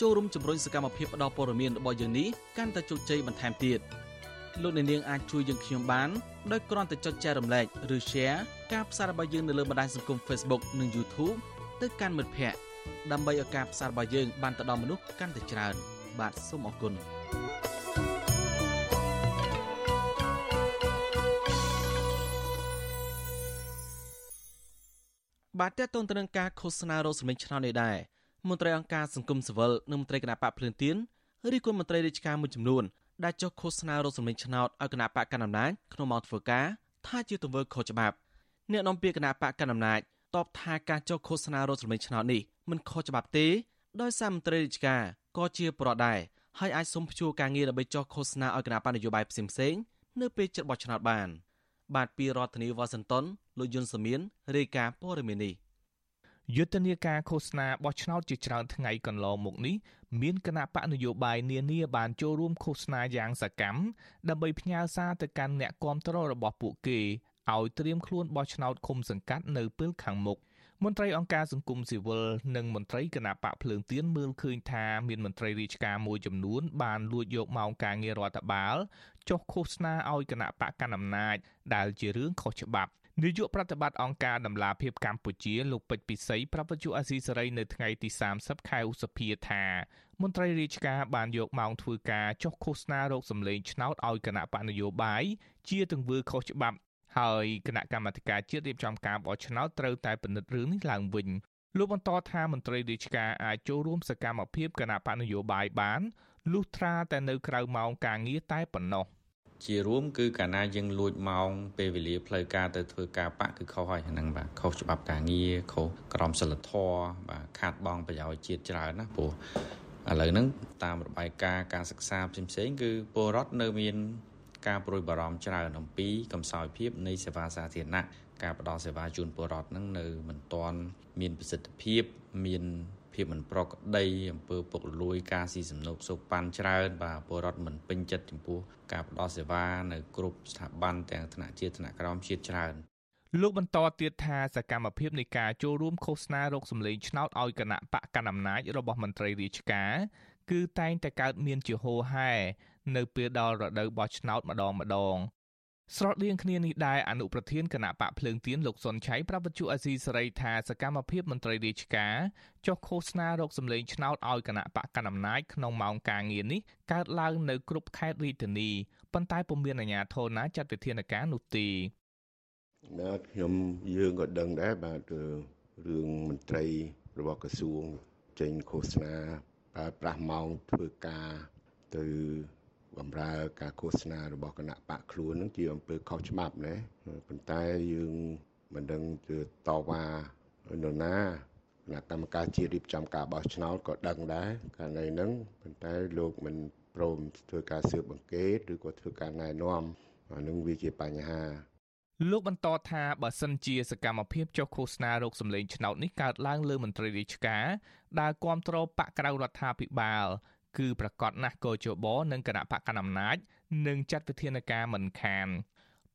ចូលរួមជំរុញសកម្មភាពផ្តល់ព័ត៌មានរបស់យើងនេះកាន់តែជោគជ័យបន្ថែមទៀតលោកអ្នកនាងអាចជួយយើងខ្ញុំបានដោយគ្រាន់តែចុចចែករំលែកឬ Share ការផ្សាយរបស់យើងនៅលើបណ្ដាញសង្គម Facebook និង YouTube ទៅកាន់មិត្តភ័ក្តិដើម្បីឲ្យការផ្សាយរបស់យើងបានទៅដល់មនុស្សកាន់តែច្រើន បាទសូមអរគុណបាទតើតើទៅនឹងការឃោសនារោគសម្លេងឆ្នោតនេះដែរ មន្ត្រីអង្គការសង្គមស៊ីវិលនិងមន្ត្រីគណៈបកភ្លើនទៀនឬគុណមន្ត្រីរាជការមួយចំនួនដែលចុះឃោសនារោគសម្លេងឆ្នោតឲ្យគណៈបកកណ្ដាលអំណាចក្នុងម៉ោងធ្វើការថាជាទង្វើខុសច្បាប់អ្នកនាំពាក្យគណៈបកកណ្ដាលអំណាចតបថាការចុះឃោសនារោគសម្លេងឆ្នោតនេះមិនខុសច្បាប់ទេដោយសារមន្ត្រីរាជការក៏ជាប្រដដែរហើយអាចសុំព្យួរការងារដើម្បីចុះឃោសនាឲ្យគណៈបញ្ញយោបាយផ្សេងៗនៅពេលជិតបោះឆ្នោតបាន បាទពីរដ្ឋធានីវ៉ាស៊ីនតោនលោកយុនសាមៀនរាយការណ៍ព័ត៌មាននេះ យុទ្ធនាការឃោសនាបោះឆ្នោតជាច្រើនថ្ងៃកន្លងមកនេះមានគណៈបកនយោបាយនានាបានចូលរួមឃោសនាយ៉ាងសកម្មដើម្បីផ្ញើសារទៅកាន់អ្នកគាំទ្ររបស់ពួកគេឲ្យត្រៀមខ្លួនបោះឆ្នោតឃុំសង្កាត់នៅពេលខាងមុខមន្ត្រីអង្គការសង្គមស៊ីវិលនិងមន្ត្រីគណៈបកភ្លើងទៀនមើលឃើញថាមានមន្ត្រីរាជការមួយចំនួនបានលួចយកម៉ោងការងាររដ្ឋបាលចុះឃោសនាឲ្យគណៈបកកណ្ដាលអំណាចដែលជារឿងខុសច្បាប់ នាយកប្រតិបត្តិអង្គការដំឡាភិបកម្ពុជាលោកពេជ្រពិសីប្រាប់វិទ្យុអាស៊ីសេរីនៅថ្ងៃទី30ខែឧសភាថាមន្ត្រីរាជការបានយកម៉ោងធ្វើការចុះឃោសនារោគសម្លេងឆ្នោតឲ្យគណៈបកនយោបាយជាទង្វើខុសច្បាប់ហើយគណៈកម្មាធិការជាតិរៀបចំការបោះឆ្នោតត្រូវតែពិនិត្យរឿងនេះឡើងវិញលោកបន្តថាមន្ត្រីរាជការអាចចូលរួមសកម្មភាពគណៈបកនយោបាយបានលុះត្រាតែនៅក្រៅម៉ោងការងារតែប៉ុណ្ណោះ ជារួមគឺកាលណាយើងលួចម៉ោងពេលវេលាផ្លូវការទៅធ្វើការបកគឺខុសហើយហ្នឹងបាទខុសច្បាប់ការងារខុសក្រមសីលធម៌បាទខាតបង់ប្រយោជន៍ជាតិច្រើនណាព្រោះឥឡូវហ្នឹងតាមរបាយការណ៍ការសិក្សាផ្សេងៗគឺពលរដ្ឋនៅមានការប្រួយបារម្ភច្រើនអំពីកំសោយភាពនៃសេវាសាធារណៈការផ្ដល់សេវាជូនពលរដ្ឋហ្នឹងនៅមិនទាន់មានប្រសិទ្ធភាព មាន ភាពមិនប្រក្រតីអំពើពុករលួយការស៊ីសំណូកសូកប៉ាន់ច្រើនបាទពលរដ្ឋមិនពេញចិត្តចំពោះការផ្ដល់សេវានៅគ្រប់ស្ថាប័នទាំងថ្នាក់ជាតិថ្នាក់ក្រោមជាតិច្រើនលោកបន្តទៀតថាសកម្មភាពនៃការចូលរួមឃោសនារោគសម្លេងឆ្នោតឲ្យគណៈបកកណ្ដាលអំណាចរបស់មន្ត្រីរាជការគឺតែងតែកើតមានជាហូរហែនៅពេលដល់រដូវបោះឆ្នោតម្ដងម្ដង ស្រដៀងគ្នានេះដែរអនុប្រធានគណៈបកភ្លើងទៀនលោកសុនឆៃប្រាប់វិទ្យុអាស៊ីសេរីថាសកម្មភាពមន្ត្រីរាជការចុះឃោសនារកសម្លេងឆ្នោតឲ្យគណៈបកកណ្ដាលអំណាចក្នុងម៉ោងការងារនេះកើតឡើងនៅគ្រប់ខេត្តរាជធានីប៉ុន្តែពុំមានអាជ្ញាធរណាចាត់វិធានការនោះទេបាទខ្ញុំយើងក៏ដឹងដែរបាទរឿងមន្ត្រីរបស់ក្រសួងចេញឃោសនាប្រើប្រាស់ម៉ោងធ្វើការទៅ បំរើការឃោសនារបស់គណៈបកខ្លួននឹងជាអំពើខុសច្បាប់ណាប៉ុន្តែយើងមិនដឹងទៅតវ៉ានរណាគណៈកម្មការជាតិរៀបចំការបោះឆ្នោតក៏ដឹងដែរករណីហ្នឹងប៉ុន្តែលោកមិនព្រមធ្វើការស៊ើបអង្កេតឬក៏ធ្វើការណែនាំអានឹងវាជាបញ្ហាលោកបន្តថាបើសិនជាសកម្មភាពចុះឃោសនារោគសម្លេងឆ្នោតនេះកើតឡើងលើមន្ត្រីរាជការដែលគ្រប់គ្រងបកក្រៅរដ្ឋាភិបាល គឺប្រកាសណាស់កោជបនិងគណៈបកកណ្ដាលអំណាចនឹងចាត់វិធានការមិនខាន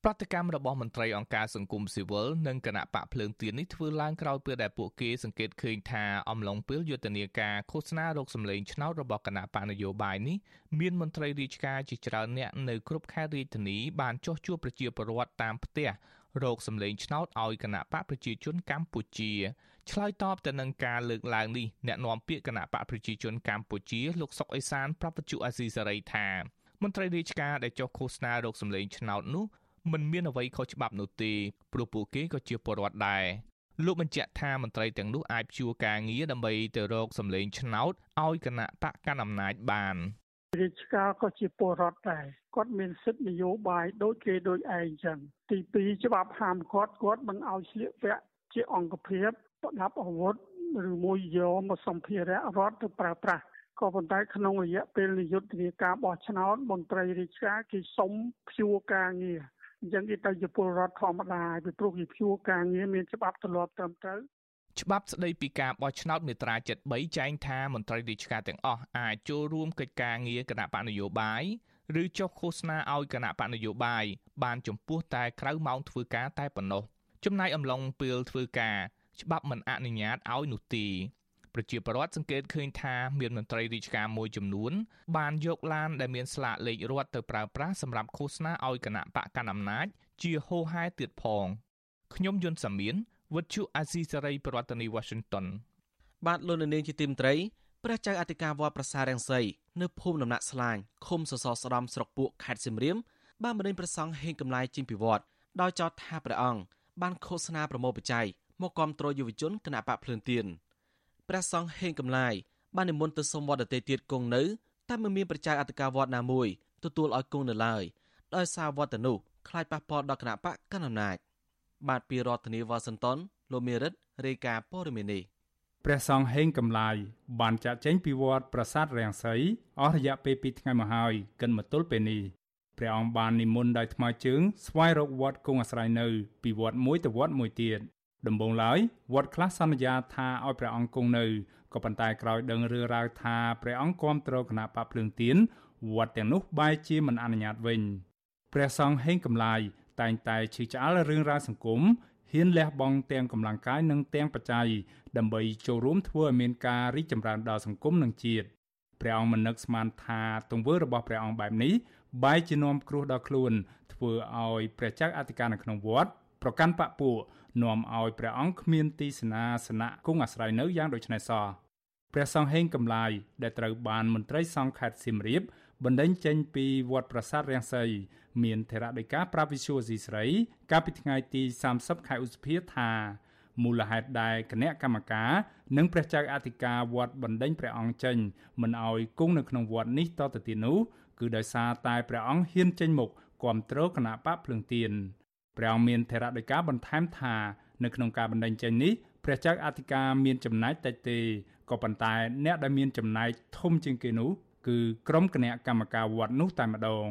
ប្រតិកម្មរបស់មន្ត្រីអង្គការសង្គមស៊ីវិលនិងគណៈបកភ្លើងទៀននេះធ្វើឡើងក្រោយពេលដែលពួកគេសង្កេតឃើញថាអំឡុងពេលយុទ្ធនាការឃោសនារោគសម្លេងឆ្នោតរបស់គណៈបកនយោបាយនេះមានមន្ត្រីរាជការជាច្រើនអ្នកនៅគ្រប់ខេត្តរាជធានីបានចុះជួបប្រជាពលរដ្ឋតាមផ្ទះ រោគសម្លេងឆ្នោតឲ្យគណៈបកប្រជាជនកម្ពុជាឆ្លើយតបទៅនឹងការលើកឡើងនេះអ្នកនាំពាក្យគណៈបកប្រជាជនកម្ពុជាលោកសុកអេសានប្រាប់វិទ្យុអាស៊ីសេរីថាមន្ត្រីរាជការដែលចុះឃោសនារោគសម្លេងឆ្នោតនោះមិនមានអ្វីខុសច្បាប់នោះទេព្រោះពួកគេក៏ជាពលរដ្ឋដែរលោកបញ្ជាក់ថាមន្ត្រីទាំងនោះអាចព្យួរការងារដើម្បីទៅរកសម្លេងឆ្នោតឲ្យគណៈបកកណ្ដាលអំណាចបាន រាជការក៏ជាពលរដ្ឋដែរគាត់មានសិទ្ធិនយោបាយដូចគេដូចឯងចឹងទី2ច្បាប់ហាមគាត់គាត់មិនឲ្យស្លៀកពាក់ជាអង្គភាពប្រដាប់អាវុធឬមួយយកមកសម្ភារៈរដ្ឋទៅប្រើប្រាស់ក៏ប៉ុន្តែក្នុងរយៈពេលនយោបាយការបោះឆ្នោតមន្ត្រីរាជការគេសុំព្យួរការងារអញ្ចឹងគេទៅជាពលរដ្ឋធម្មតាពីព្រោះគេព្យួរការងារមានច្បាប់ទម្លាប់ត្រឹមត្រូវ ច្បាប់ស្តីពីការបោះឆ្នោតមាត្រា73ចែងថាមន្ត្រីរាជការទាំងអស់អាចចូលរួមកិច្ចការងារគណៈបកនយោបាយឬចុះឃោសនាឲ្យគណៈបកនយោបាយបានចំពោះតែក្រៅម៉ោងធ្វើការតែប៉ុណ្ណោះចំណែកអំឡុងពេលធ្វើការច្បាប់មិនអនុញ្ញាតឲ្យនោះទេប្រជាពលរដ្ឋសង្កេតឃើញថាមានមន្ត្រីរាជការមួយចំនួន បានយកឡានដែលមានស្លាកលេខរដ្ឋទៅប្រើប្រាស់សម្រាប់ឃោសនាឲ្យគណៈបកកណ្ដាលអំណាចជាហូហែទៀតផងខ្ញុំយុនសាមៀន វិទ្យុអាស៊ីសេរីប្រធានាធិបតី Washington បាទលោកនាងជាទីមត្រីព្រះចៅអធិការវត្តប្រាសាទរាំងសីនៅភូមិដំណាក់ស្លាញឃុំសសរស្ដំស្រុកពួកខេត្តសៀមរាបបានបណ្ដេញព្រះសង្ឃហេងកំឡាយចេញពីវត្តដោយចោទថាព្រះអង្គបានឃោសនាប្រមោបច្ច័យមកគាំទ្រយុវជនគណៈបកភ្លើងទៀនព្រះសង្ឃហេងកំឡាយបាននិមន្តទៅសុំវត្តដតេទៀតគង់នៅតែមិនមានប្រជាអធិការវត្តណាមួយទទួលឲ្យគង់នៅឡើយដោយសារវត្តនោះខ្លាចប៉ះពាល់ដល់គណៈបកកណ្ដាលអំណាច បាទពីរដ្ឋធានីវ៉ាស៊ីនតោនលោកមេរិតរាយការណ៍ព័ត៌មាននេះព្រះសង្ឃហេងកំឡាយបានចាក់ចេញពីវត្តប្រាសាទរាំងសីអស់រយៈពេល2ថ្ងៃមកហើយកិនមកទល់ពេលនេះព្រះអង្គបាននិមន្តដោយថ្មើរជើងស្វែងរកវត្តគង់អាស្រ័យនៅ ពីវត្តមួយទៅវត្តមួយទៀតដំបូងឡើយវត្តខ្លះសន្យាថាឲ្យព្រះអង្គគង់នៅក៏ប៉ុន្តែក្រោយដឹងរឿងរ៉ាវថាព្រះអង្គគាំទ្រគណៈបកភ្លើងទៀនវត្តទាំងនោះបែរជាមិនអនុញ្ញាតវិញព្រះសង្ឃហេងកំឡាយ តែងតែឈឺឆ្អាលរឿងរ៉ាវសង្គមហ៊ានលះបង់ទាំងកម្លាំងកាយនិងទាំងបច្ច័យដើម្បីចូលរួមធ្វើឲ្យមានការរីកចម្រើនដល់សង្គមនិងជាតិព្រះអង្គមិននឹកស្មានថាទង្វើរបស់ព្រះអង្គបែបនេះបែរជានាំគ្រោះដល់ខ្លួន ធ្វើឲ្យព្រះចៅអធិការនៅក្នុងវត្តប្រកាន់បពួកនាំឲ្យព្រះអង្គគ្មានទីសេនាសនៈគង់អាស្រ័យនៅយ៉ាងដូចនេះសោះព្រះសង្ឃហេងកំឡាយដែលត្រូវបានមន្ត្រីសង្ឃខេត្តសៀមរាប បណ្ដេញចេញពីវត្តប្រាសាទរាំងសីមានធរដីកាប្រាប់វិសុយស៊ីស្រីកាលពីថ្ងៃទី30ខែឧសភាថាមូលហេតុដែលគណៈកម្មការនិងព្រះចៅអធិការវត្តបណ្ដេញព្រះអង្គចេញមិនអោយគង់នៅក្នុងវត្តនេះតទៅទៀតនោះគឺដោយសារតែព្រះអង្គហ៊ានចេញមុខគាំទ្រគណៈបកភ្លឹងទៀនព្រះអង្គមានធរដីកាបន្ថែមថានៅក្នុងការបណ្ដេញចេញនេះព្រះចៅអធិការមានចំណាយតិចទេក៏ប៉ុន្តែអ្នកដែលមានចំណាយធំជាងគេនោះ គឺក្រុមគណៈកម្មការវត្តនោះតែម្ដង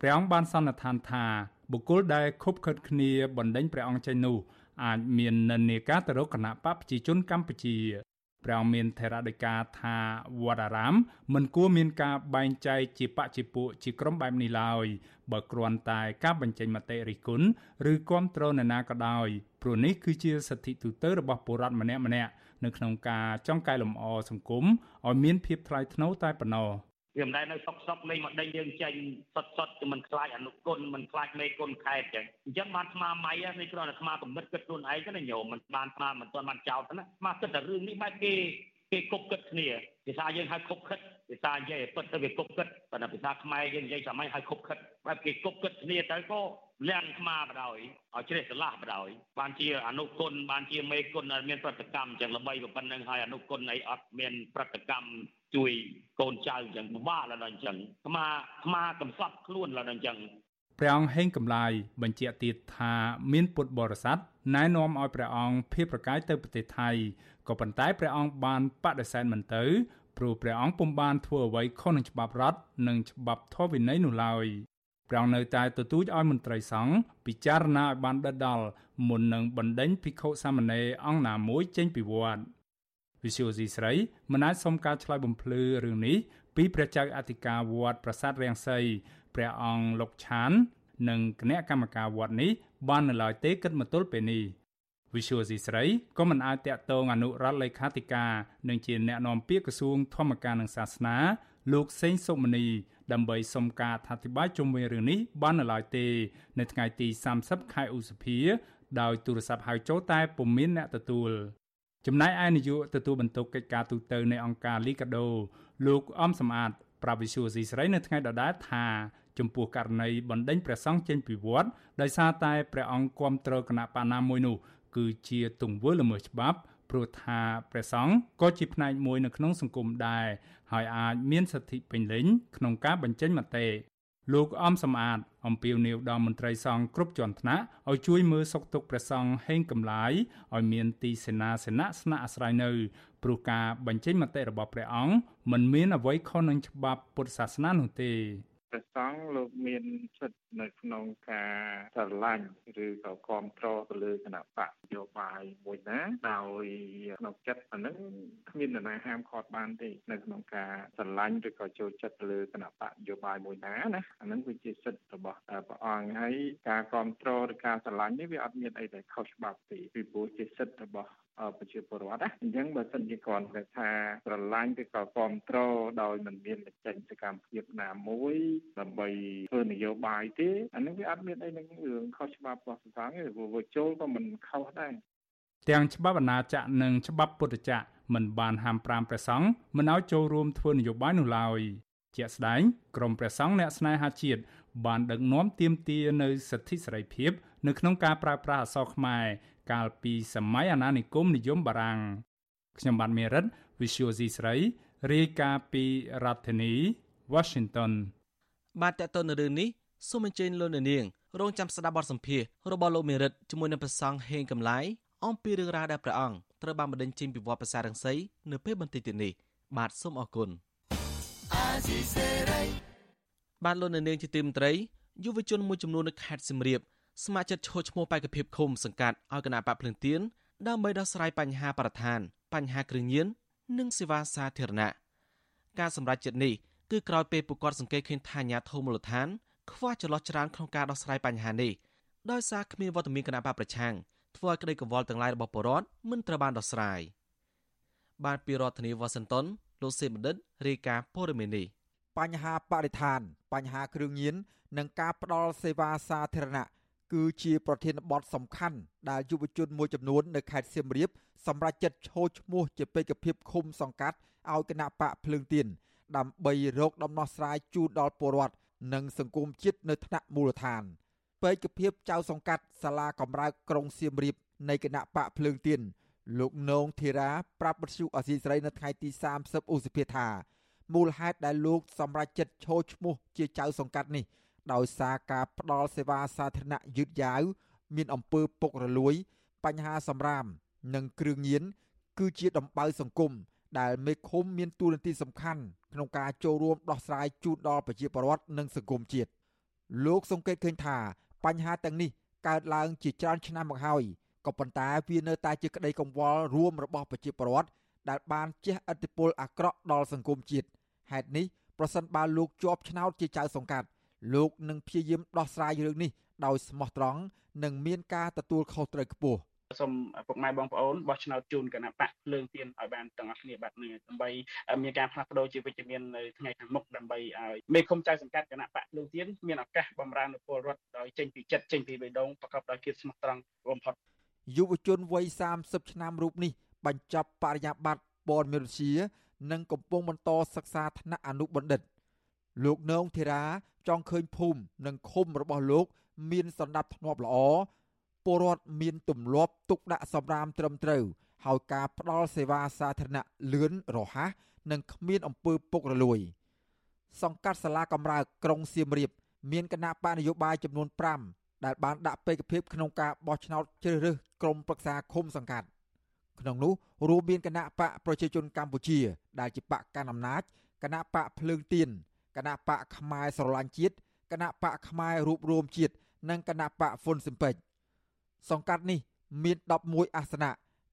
ព្រះអង្គបានសន្និដ្ឋានថាបុគ្គលដែលខົບខិតគ្នាបណ្ដេញព្រះអង្គចេញនោះអាចមាននិន្នាការទៅរកគណៈបកប្រជាជនកម្ពុជាព្រះអង្គមានថេរដីកាថាវត្តអារាម មិនគួរមានការបែងចែកជាបច្ចជាពួកជាក្រុមបែបនេះឡើយបើគ្រាន់តែការបញ្ចេញមតិរិះគន់ឬគ្រប់គ្រងនរណាក៏ដោយព្រោះនេះគឺជាសិទ្ធិទូទៅរបស់ពលរដ្ឋម្នាក់ម្នាក់នៅក្នុងការចង់កែលម្អសង្គមឲ្យមានភាពថ្លៃថ្នូរតែប៉ុណ្ណោះវាមិនដែលនៅសុកសុកលេងមកដេញយើងចេញសុតសុតគឺមិនខ្លាចអនុគុណមិនខ្លាចមេគុណខេតចឹងអញ្ចឹងបានស្មាម៉ៃនេះគ្រាន់តែស្មាកំណត់គិតខ្លួនឯងទៅណាញោមមិនបានស្មាមិនទាន់បានចោតណាស្មាគិតតែរឿងនេះបែបគេគេគប់គិតគ្នាភាសាយើងហៅគប់គិតភាសានិយាយពិតទៅវាគប់គិតប៉ុន្តែភាសាខ្មែរយើងនិយាយសម័យហៅគប់គិតបែបគេគប់គិតគ្នាទៅក៏ លៀងស្មាបដ ாய் ឲ្យជ្រះស្រឡះបដ ாய் បានជាអនុគុណបានជាមេគុណមានប្រតិកម្មចឹងល្បីប៉ុណ្្នឹងហើយអនុគុណអីអត់មានប្រតិកម្មជួយកូនចៅចឹងពិបាកឡើយដល់អញ្ចឹងស្មាស្មាកំសត់ខ្លួនឡើយដល់អញ្ចឹងព្រះអង្គហេងកំឡាយបញ្ជាក់ទៀតថាមានពុទ្ធបរិស័ទណែនាំឲ្យព្រះអង្គភៀសប្រកាយទៅប្រទេសថៃក៏ប៉ុន្តែព្រះអង្គបានបដិសេធមិនទៅព្រោះព្រះអង្គពុំបានធ្វើអ្វីខុសនឹងច្បាប់រដ្ឋនិងច្បាប់ធម៌វិន័យនោះឡើយ ព្រះអង្គនៅតែទទូចឲ្យមន្ត្រីសង្ឃពិចារណាឲ្យបានដិតដល់មុននឹងបណ្ដេញភិក្ខុសាមណេរអង្គណាមួយចេញពីវត្តវិសុយស៊ីស្រីមិនអាចសុំការឆ្លើយបំភ្លឺរឿងនេះពីព្រះចៅអធិការវត្តប្រាសាទរាំងសីព្រះអង្គលោកឆាន និងគណៈកម្មការវត្តនេះបាននៅឡើយទេគិតមកទល់ពេលនេះវិសុយស៊ីស្រីក៏មិនអាចតាក់ទងអនុរដ្ឋលេខាធិការនិងជាអ្នកនាំពាក្យក្រសួងធម្មការនិងសាសនាលោកសេងសុមនី ដើម្បីសុំការអធិប្បាយជុំវិញរឿងនេះបាននៅឡើយទេ នៅថ្ងៃទី30ខែឧសភាដោយទូរស័ព្ទហៅចូលតែពុំមានអ្នកទទួលចំណែកឯនាយកទទួលបន្ទុកកិច្ចការទូតនៃអង្គការលីកាដូលោកអំសំអាតប្រាប់វិសុយស៊ីស្រីនៅថ្ងៃដដែលថាចំពោះករណីបណ្ដេញព្រះសង្ឃចេញពីវត្តដោយសារតែព្រះអង្គគាំទ្រគណៈបាណាមួយនោះគឺជាទង្វើល្មើសច្បាប់ ព្រោះថាព្រះសង្ឃក៏ជាផ្នែកមួយនៅក្នុងសង្គមដែរហើយអាចមានសិទ្ធិពេញលេញក្នុងការបញ្ចេញមតិលោកអំសំអាតអំពាវនាវដល់មន្ត្រីសង្ឃគ្រប់ជាន់ថ្នាក់ឲ្យជួយមើលសុខទុក្ខព្រះសង្ឃហេងកំឡាយឲ្យមានទីសេនាសនៈស្នាក់អាស្រ័យនៅព្រោះការបញ្ចេញមតិរបស់ព្រះអង្គមិនមានអ្វីខុសនឹងច្បាប់ពុទ្ធសាសនានោះទេ ព្រះសង្ឃលោកមានសិទ្ធិនៅក្នុងការស្រឡាញ់ឬក៏គ្រប់គ្រងទៅលើគណៈបកនយោបាយមួយណាដោយក្នុងចិត្តអានឹងគ្មាននរណាហាមឃាត់បានទេនៅក្នុងការស្រឡាញ់ឬក៏ចូលចិត្តទៅលើគណៈបកនយោបាយមួយណាណាអានឹងវាជាសិទ្ធិរបស់ព្រះអង្គហើយការគ្រប់គ្រងឬការស្រឡាញ់នេះវាអត់មានអីដែលខុសច្បាប់ទេពីព្រោះជាសិទ្ធិរបស់ ប្រជាពលរដ្ឋណាអញ្ចឹងបើសិនជាគាត់គេថាស្រឡាញ់ឬក៏គ្រប់គ្រងដោយមិនមានបញ្ចេញសកម្មភាពណាមួយដើម្បីធ្វើនយោបាយទេអានេះវាអត់មានអីនឹងរឿងខុសច្បាប់របស់សង្គមទេព្រោះវាចូលក៏មិនខុសដែរទាំងច្បាប់អាណាចក្រនិងច្បាប់ពុទ្ធចក្រមិនបានហាមប្រាមព្រះសង្ឃមិនឲ្យចូលរួមធ្វើនយោបាយនោះឡើយជាក់ស្ដែងក្រមព្រះសង្ឃអ្នកស្នេហាជាតិបានដឹកនាំទាមទារនៅសិទ្ធិសេរីភាព នៅក្នុងការប្រើប្រាស់អក្សរខ្មែរកាលពីសម័យអាណានិគមនិយមបារាំងខ្ញុំបាទមេរិត Visual C ស្រីរាយការណ៍ពីរដ្ឋធានី Washington បាទតើតើនៅរឿងនេះសូមអញ្ជើញលោកនាងរងចាំស្ដាប់បទសម្ភាសរបស់លោកមេរិតជាមួយនឹងព្រះសង្ឃហេងកំឡាយអំពីរឿងរ៉ាវដែលព្រះអង្គត្រូវបានបណ្ដេញចេញពីវត្តប្រាសាទរង្សីនៅពេលបន្តិចទៀតនេះបាទសូមអរគុណបាទលោកនាងជាទីមន្ត្រីយុវជនមួយចំនួននៅខេត្តសៀមរាប ស្ម័គ្រចិត្តឈរឈ្មោះបេក្ខភាពឃុំសង្កាត់ឲ្យគណៈបកភ្លឹងទៀនដើម្បីដោះស្រាយបញ្ហាបរិស្ថាន បញ្ហាគ្រឿងញៀននិងសេវាសាធារណៈការសម្រេចចិត្តនេះគឺក្រោយពេលពួកគាត់សង្កេតឃើញថាអាញាធមូលដ្ឋានខ្វះចន្លោះច្រើនក្នុងការដោះស្រាយបញ្ហានេះដោយសារគ្មានវត្តមានគណៈបកប្រឆាំងធ្វើឲ្យក្តីកង្វល់ទាំងឡាយរបស់ប្រជាពលរដ្ឋមិនត្រូវបានដោះស្រាយបានពីរដ្ឋធានីវ៉ាស៊ីនតោនលោកសេបណ្ឌិតរាយការណ៍ព័ត៌មាននេះបញ្ហាបរិស្ថាន បញ្ហាគ្រឿងញៀននិងការផ្ដល់សេវាសាធារណៈ គឺជាប្រធានបទសំខាន់ដែលយុវជនមួយចំនួននៅខេត្តសៀមរាបសម្រាប់ចិត្តឈោឈ្មោះជាបេក្ខភាពឃុំសង្កាត់ឲ្យគណៈបកភ្លើងទៀនដើម្បីរកដំណោះស្រាយជូនដល់ពលរដ្ឋនិងសង្គមជាតិនៅថ្នាក់មូលដ្ឋានបេក្ខភាពចៅសង្កាត់សាលាកំរើកក្រុងសៀមរាបនៃគណៈបកភ្លើងទៀនលោកនងធីរាប្រាប់បទសុអសីស្រីនៅថ្ងៃទី30ឧសភាថាមូលហេតុដែលលោកសម្រេចចិត្តឈោឈ្មោះជាចៅសង្កាត់នេះ ដោយសារការផ្ដល់សេវាសាធារណៈយឺតយ៉ាវមានអំពើពុករលួយ បញ្ហាសម្រាម និងគ្រឿងញៀនគឺជាដំបៅសង្គមដែលមេឃុំមានតួនាទីសំខាន់ក្នុងការចូលរួមដោះស្រាយជូនដល់ប្រជាពលរដ្ឋនិងសង្គមជាតិលោកសង្កេតឃើញថា បញ្ហាទាំងនេះកើតឡើងជាច្រើនឆ្នាំមកហើយក៏ប៉ុន្តែវានៅតែជាក្តីកង្វល់រួមរបស់ប្រជាពលរដ្ឋដែលបានជះឥទ្ធិពលអាក្រក់ដល់សង្គមជាតិហេតុនេះប្រសិនបើលោកជាប់ឆ្នោតជាចៅសង្កាត់ លោកនឹងព្យាយាមដោះស្រាយរឿងនេះដោយស្មោះត្រង់និងមានការទទួលខុសត្រូវខ្ពស់សូមពុកម៉ែបងប្អូនបោះឆ្នោតជូនគណៈបកភ្លើងទៀនឲ្យបានទាំងអស់គ្នាបាទនេះដើម្បីមានការផ្លាស់ប្ដូរជាវិជ្ជមាននៅថ្ងៃខាងមុខដើម្បីឲ្យមេឃុំចៅសង្កាត់គណៈបកភ្លើងទៀនមានឱកាសបម្រើនពលរដ្ឋដោយចេញពីចិត្តចេញពីបេះដូងប្រកបដោយភាពស្មោះត្រង់បំផុតយុវជនវ័យ30ឆ្នាំរូបនេះបញ្ចប់បរិញ្ញាបត្រព័ត៌មានវិទ្យានិងកំពុងបន្តសិក្សាថ្នាក់អនុបណ្ឌិត លោកនងធីរា ចង់ឃើញភូមិនិងឃុំរបស់លោក មានសន្តិភាពល្អពលរដ្ឋមានទម្លាប់ទុកដាក់សម្រាមត្រឹមត្រូវហើយការផ្ដល់សេវាសាធារណៈលឿនរហ័សនិងគ្មានអំពើពុករលួយ សង្កាត់សាលាកំរើកក្រុងសៀមរាបមានគណៈបកនយោបាយចំនួន5ដែលបានដាក់បេក្ខភាពក្នុងការបោះឆ្នោតជ្រើសរើសក្រុមប្រឹក្សាឃុំសង្កាត់ក្នុងនោះរួមមានគណៈបកប្រជាជនកម្ពុជា ដែលជាបកកាន់អំណាចគណៈបកភ្លើងទៀន គណៈបកខ្មែរស្រឡាញ់ជាតិគណៈបកខ្មែររួបរวมជាតិនិងគណៈបកហ្វុនស៊ិមពេចសង្កាត់នេះមាន11អាសនៈ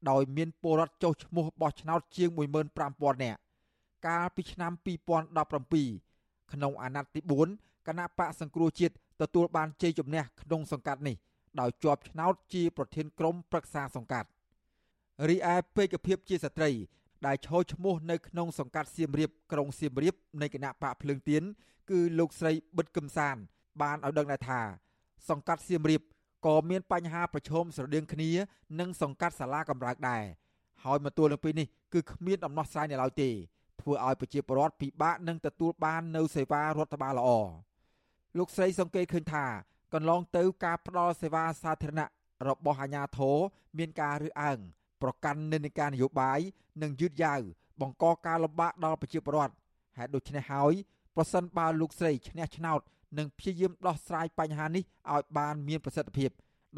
ដោយមានពលរដ្ឋចុះឈ្មោះបោះឆ្នោតជាង15000នាក់កាលពីឆ្នាំ2017ក្នុងអាណត្តិទី4គណៈបកសង្គ្រោះជាតិទទួលបានជ័យជំនះក្នុងសង្កាត់នេះដោយជាប់ឆ្នោតជាប្រធានក្រុមប្រឹក្សាសង្កាត់រីឯពេកភាពជាស្ត្រី ដែលឈរឈ្មោះនៅក្នុងសង្កាត់សៀមរាបក្រុងសៀមរាបនៃគណៈបកភ្លើងទៀនគឺលោកស្រីប៊ិតកឹមសាន បានឲ្យដឹងដែរថា សង្កាត់សៀមរាបក៏មានបញ្ហាប្រឈមស្រដៀងគ្នានឹងសង្កាត់សាលាកំរើកដែរហើយមកទល់នឹងពេលនេះគឺគ្មានដំណោះស្រាយនៅឡើយទេធ្វើឲ្យប្រជាពលរដ្ឋពិបាកនឹងទទួលបាននូវសេវារដ្ឋបាលល្អលោកស្រីសង្កេតឃើញថា កន្លងទៅការផ្ដល់សេវាសាធារណៈរបស់អាជ្ញាធរមានការរើសអើង ប្រកាន់និន្នាការនយោបាយនិងយឺតយ៉ាវបង្កការលំបាកដល់ប្រជាពលរដ្ឋហេតុដូច្នេះហើយប្រសិនបើលោកស្រីឈ្នះឆ្នោតនិងព្យាយាមដោះស្រាយបញ្ហានេះឲ្យបានមានប្រសិទ្ធភាព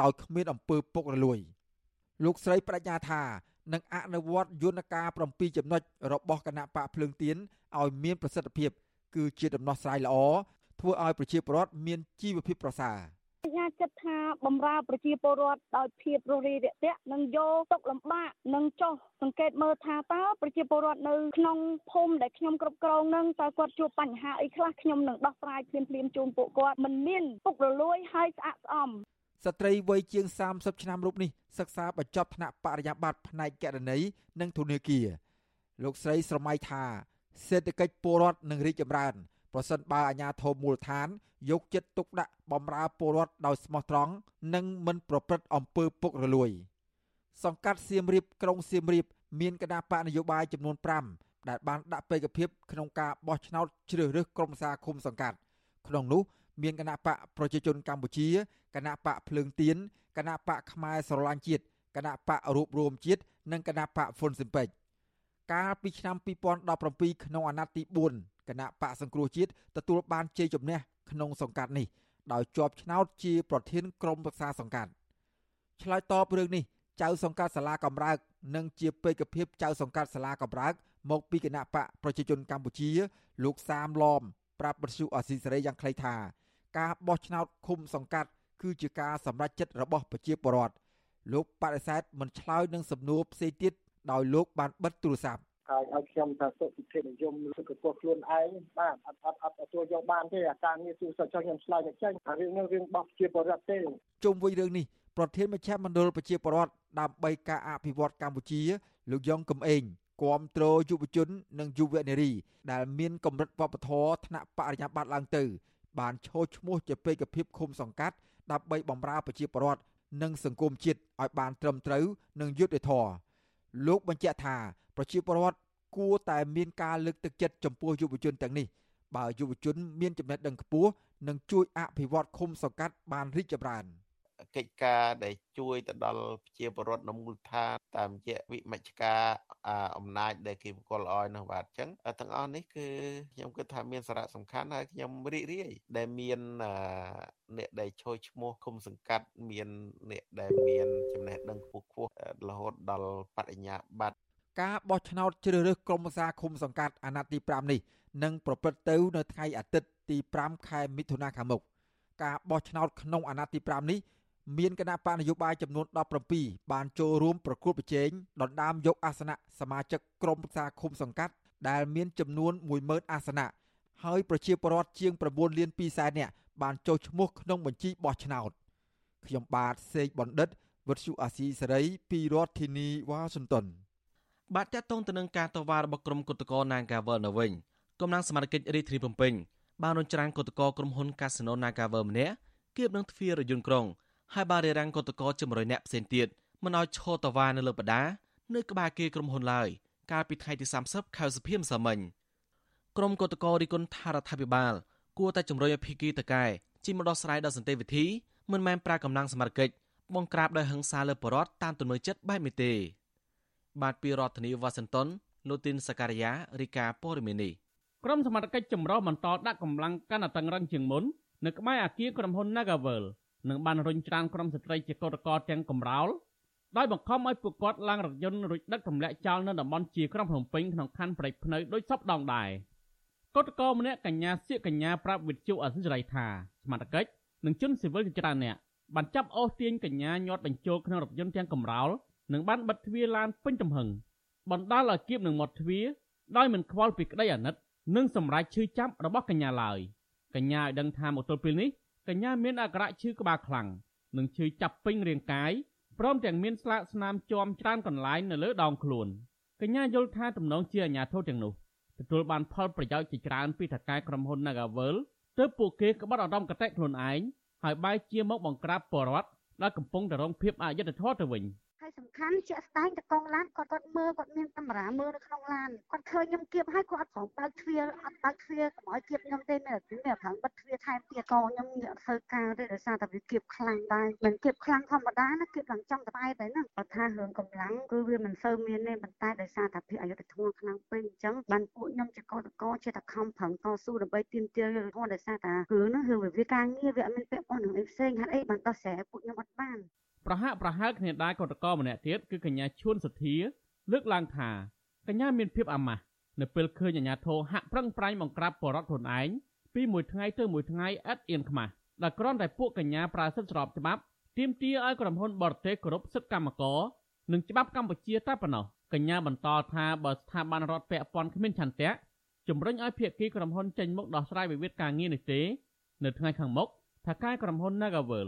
ដោយគ្មានអំពើពុករលួយ លោកស្រីបដិញ្ញាថានឹងអនុវត្តយន្តការ7ចំណុចរបស់គណៈបកភ្លើងទៀនឲ្យមានប្រសិទ្ធភាព គឺជាដំណោះស្រាយល្អធ្វើឲ្យប្រជាពលរដ្ឋមានជីវភាពប្រសើរ ញ្ញាចិត្តថាបំរើប្រជាពលរដ្ឋដោយភាពរស់រាយរាក់ទាក់និងយកទុកលំបាកនិងចោះសង្កេតមើលថាតើប្រជាពលរដ្ឋនៅក្នុងភូមិដែលខ្ញុំគ្រប់គ្រងនឹងតើគាត់ជួបបញ្ហាអីខ្លះខ្ញុំនឹងដោះស្រាយភ្លាមភ្លាមជូនពួកគាត់មិនមានពុករលួយហើយស្អាតស្អំស្ត្រីវ័យជាង30ឆ្នាំរូបនេះសិក្សាបញ្ចប់ថ្នាក់បរិញ្ញាបត្រផ្នែកកណន័យនិងធនាគារលោកស្រីស្រមៃថាសេដ្ឋកិច្ចពលរដ្ឋនឹងរីកចម្រើន ប្រសិនបើអាជ្ញាធរមូលដ្ឋាន យកចិត្តទុកដាក់បម្រើពលរដ្ឋដោយស្មោះត្រង់និងមិនប្រព្រឹត្តអំពើពុករលួយ សង្កាត់សៀមរាបក្រុងសៀមរាប មានគណៈបកនយោបាយចំនួន5ដែលបានដាក់បេក្ខភាពក្នុងការបោះឆ្នោតជ្រើសរើសក្រុមប្រឹក្សាឃុំសង្កាត់ ក្នុងនោះមានគណៈបកប្រជាជនកម្ពុជាគណៈបកភ្លើងទៀនគណៈបកខ្មែរស្រឡាញ់ជាតិគណៈបករួបរวมជាតិនិងគណៈបកហ្វុនស៊ិមពេចកាលពីឆ្នាំ2017ក្នុងអាណត្តិទី4 គណៈបកសង្គ្រោះជាតិទទួលបានជ័យជំនះក្នុងសង្កាត់នេះដោយជាប់ឆ្នោតជាប្រធានក្រុមប្រឹក្សាសង្កាត់ឆ្លើយតបរឿងនេះចៅសង្កាត់សាលាកំរើកនិងជាពេកភាពចៅសង្កាត់សាលាកំរើកមកពីគណៈបកប្រជាជនកម្ពុជា លោកសាមឡំប្រាប់បទសុអសីសេរីយ៉ាងខ្លីថា ការបោះឆ្នោតឃុំសង្កាត់គឺជាការសម្រេចចិត្តរបស់ប្រជាពលរដ្ឋលោកបដិសេធមិនឆ្លើយនឹងសំណួរផ្សេងទៀតដោយលោកបានបិទទូរស័ព្ទ ហើយឲ្យខ្ញុំថាសុខភាពនិយមសុខភាពខ្លួនឯងបាទអត់អត់អត់ទទួលយកបានទេអាការងារទូសុខចុះខ្ញុំឆ្លើយមិនចេញអារឿងនេះរឿងបោះជាបរិបទទេជុំវិញរឿងនេះប្រធានមជ្ឈមណ្ឌលប្រជាពលរដ្ឋដើម្បីការអភិវឌ្ឍកម្ពុជាលោកយ៉ងកំឯងគាំទ្រយុវជន និងយុវនារី ដែលមានកម្រិតវប្បធម៌ថ្នាក់បរិញ្ញាបត្រឡើងទៅ បានឈរឈ្មោះជាពេកភាពឃុំសង្កាត់ដើម្បីបម្រើប្រជាពលរដ្ឋនិងសង្គមជាតិឲ្យបានត្រឹមត្រូវនិងយុត្តិធម៌ លោកបញ្ជាក់ថាប្រជាពលរដ្ឋគួរតែមានការលើកទឹកចិត្តចំពោះយុវជនទាំងនេះបើយុវជនមានចំណេះដឹងខ្ពស់នឹងជួយអភិវឌ្ឍឃុំសង្កាត់បានរីកចម្រើន។ កិច្ចការដែលជួយទៅដល់ប្រជាពលរដ្ឋនៅមូលដ្ឋានតាមរយៈវិមជ្ឈការអំណាចដែលគេបកលឲ្យនោះបាទអញ្ចឹងទាំងអស់នេះគឺខ្ញុំគិតថាមានសារៈសំខាន់ហើយខ្ញុំរីករាយដែលមានអ្នកដែលចូលឈ្មោះគុំសង្កាត់មានអ្នកដែលមានចំណេះដឹងខ្ពស់ខ្ពស់រហូតដល់បរិញ្ញាបត្រការបោះឆ្នោតជ្រើសរើសក្រុមប្រឹក្សាឃុំសង្កាត់អាណត្តិទី5នេះនឹងប្រព្រឹត្តទៅនៅថ្ងៃអាទិត្យទី5ខែមិថុនាខាងមុខការបោះឆ្នោតក្នុងអាណត្តិទី5នេះ មានគណៈបកនយោបាយចំនួន17បានចូលរួមប្រគល់ប្រជែងដណ្ដើមយកអាសនៈសមាជិកក្រុមប្រឹក្សាឃុំសង្កាត់ដែលមានចំនួន10000អាសនៈហើយប្រជាពលរដ្ឋជាង9លាន2សែននាក់បានចូលឈ្មោះក្នុងបញ្ជីបោះឆ្នោតខ្ញុំបាទសេកបណ្ឌិតវុទ្ធុអាស៊ីសេរីពីរដ្ឋធានីវ៉ាស៊ីនតោនបាទតកតងទៅនឹងការតវ៉ារបស់ក្រុមគុតកោ Nagavel នៅវិញកំពុងសមាជិករាជធានីភ្នំពេញបានរំច្រានគុតកោក្រុមហ៊ុន Casino Nagavel ម្នាក់គៀបនឹងទ្វាររយន្តក្រុង ហើយបានរារាំងគុតកោជា100នាក់ផ្សេងទៀតមិនឲ្យឈរតវ៉ានៅលើបដានៅក្បែរគេក្រុមហ៊ុនឡើយកាលពីថ្ងៃទី30ខែសុភាម្សិលមិញក្រុមគុតកោរីគុណថារដ្ឋាភិបាលគួរតែជំរុញឲ្យភីគីតកែជិះមកដោះស្រាយដល់សន្តិវិធីមិនមែនប្រើកម្លាំងសមត្ថកិច្ចបង្ក្រាបដោយហិង្សាលើបរដ្ឋតាមទំនួលចិត្តបែបនេះទេបាទពីរដ្ឋធានីវ៉ាស៊ីនតោនលូទីនសការីយ៉ារីកាព័រមីនីក្រុមសមត្ថកិច្ចចម្រុះបន្តដាក់កម្លាំងកាន់តែតឹងរឹងជាងមុននៅក្បែរអគារក្រុមហ៊ុន Nagavel និងបានរុញច្រានក្រុមស្ត្រីជាកោតក្រទាំងកំរោលដោយបង្ខំឲ្យពួកគាត់ឡើងរថយន្តរួចដឹកទម្លាក់ចោលនៅតំបន់ជាក្រុងភ្នំពេញក្នុងខណ្ឌព្រៃភ្នៅដោយសពដងដែរកោតក្រម្នាក់កញ្ញាសៀកកញ្ញាប្រាប់វិទ្យុអសិរ័យថាសមត្ថកិច្ចនិងជនស៊ីវិលជាច្រើនអ្នកបានចាប់អូសទាញកញ្ញាញាត់បញ្ចូលក្នុងរថយន្តទាំងកំរោលនិងបានបិទទ្វារឡានពេញទំហឹងបណ្ដាលឲ្យគៀបនឹងមាត់ទ្វារដោយមិនខ្វល់ពីក្តីអាណិតនិងសម្រេចឈឺចាប់របស់កញ្ញាឡើយកញ្ញាឲ្យដឹងថាមកទល់ពេលនេះ កញ្ញាមានអាការៈឈឺក្បាលខ្លាំងនិងឈឺចាប់ពេញរាងកាយព្រមទាំងមានស្លាកស្នាមជាំច្រើនកន្លែងនៅលើដងខ្លួនកញ្ញាយល់ថាទំនងជាអាញាធិបតេយ្យទាំងនោះទទួលបានផលប្រយោជន៍ជាច្រើនពីថកែក្រុមហ៊ុន Nagavel ទើបពួកគេក្បត់អារម្មណ៍កតេខ្លួនឯងហើយបែរជាមកបង្ក្រាបបរដ្ឋដែលកំពុងតែរងភាពអយុត្តិធម៌ទៅវិញ។ហើយ សំខាន់ជាក់ស្ដែងតកងឡានគាត់គាត់មើលគាត់មានកាមេរ៉ាមើលនៅក្នុងឡានគាត់ឃើញខ្ញុំគៀបហើយគាត់អត់ប្រងបើកទ្វារអត់បើកទ្វារកុំឲ្យគៀបខ្ញុំទេមានតែមានប្រងបិទទ្វារថែមទៀតក៏ខ្ញុំអត់ធ្វើការទេដោយសារតែវាគៀបខ្លាំងដែរមិនគៀបខ្លាំងធម្មតាណាគៀបឡើងចំក្បែរតែហ្នឹងគាត់ថារឿងកម្លាំងគឺវាមិនសូវមានទេប៉ុន្តែដោយសារតែភាពអយុត្តិធម៌ខ្លាំងពេកអញ្ចឹងបានពួកខ្ញុំជាកតកជាតែខំប្រឹងតស៊ូដើម្បីទាមទារយុត្តិធម៌ដោយសារតែរឿងហ្នឹងរឿងវាការងារវាអត់មានពាក់ព័ន្ធនឹងអីផ្សេងហេតុអីបានដោះស្រាយពួកខ្ញុំអត់បាន ប្រហាក់ប្រហែលគ្នាដែរកតកម្នាក់ទៀតគឺកញ្ញាឈួនសុធាលើកឡើងថាកញ្ញាមានភាពអាម៉ាស់នៅពេលឃើញអាញាធរហាក់ប្រឹងប្រែងបង្ក្រាបបរដ្ឋខ្លួនឯងពីមួយថ្ងៃទៅមួយថ្ងៃឥតអៀនខ្មាស់ដែលគ្រាន់តែពួកកញ្ញាប្រើសិទ្ធិស្របច្បាប់ទាមទារឲ្យក្រុមហ៊ុនបរទេសគោរពសិទ្ធិកម្មករនិងច្បាប់កម្ពុជាតែប៉ុណ្ណោះកញ្ញាបន្តថាបើស្ថាប័នរដ្ឋពាក់ព័ន្ធគ្មានឆន្ទៈជំរុញឲ្យភាគីក្រុមហ៊ុនចេញមុខដោះស្រាយវិវាទការងារនេះទេ នៅថ្ងៃខាងមុខថាការក្រុមហ៊ុន Nagavel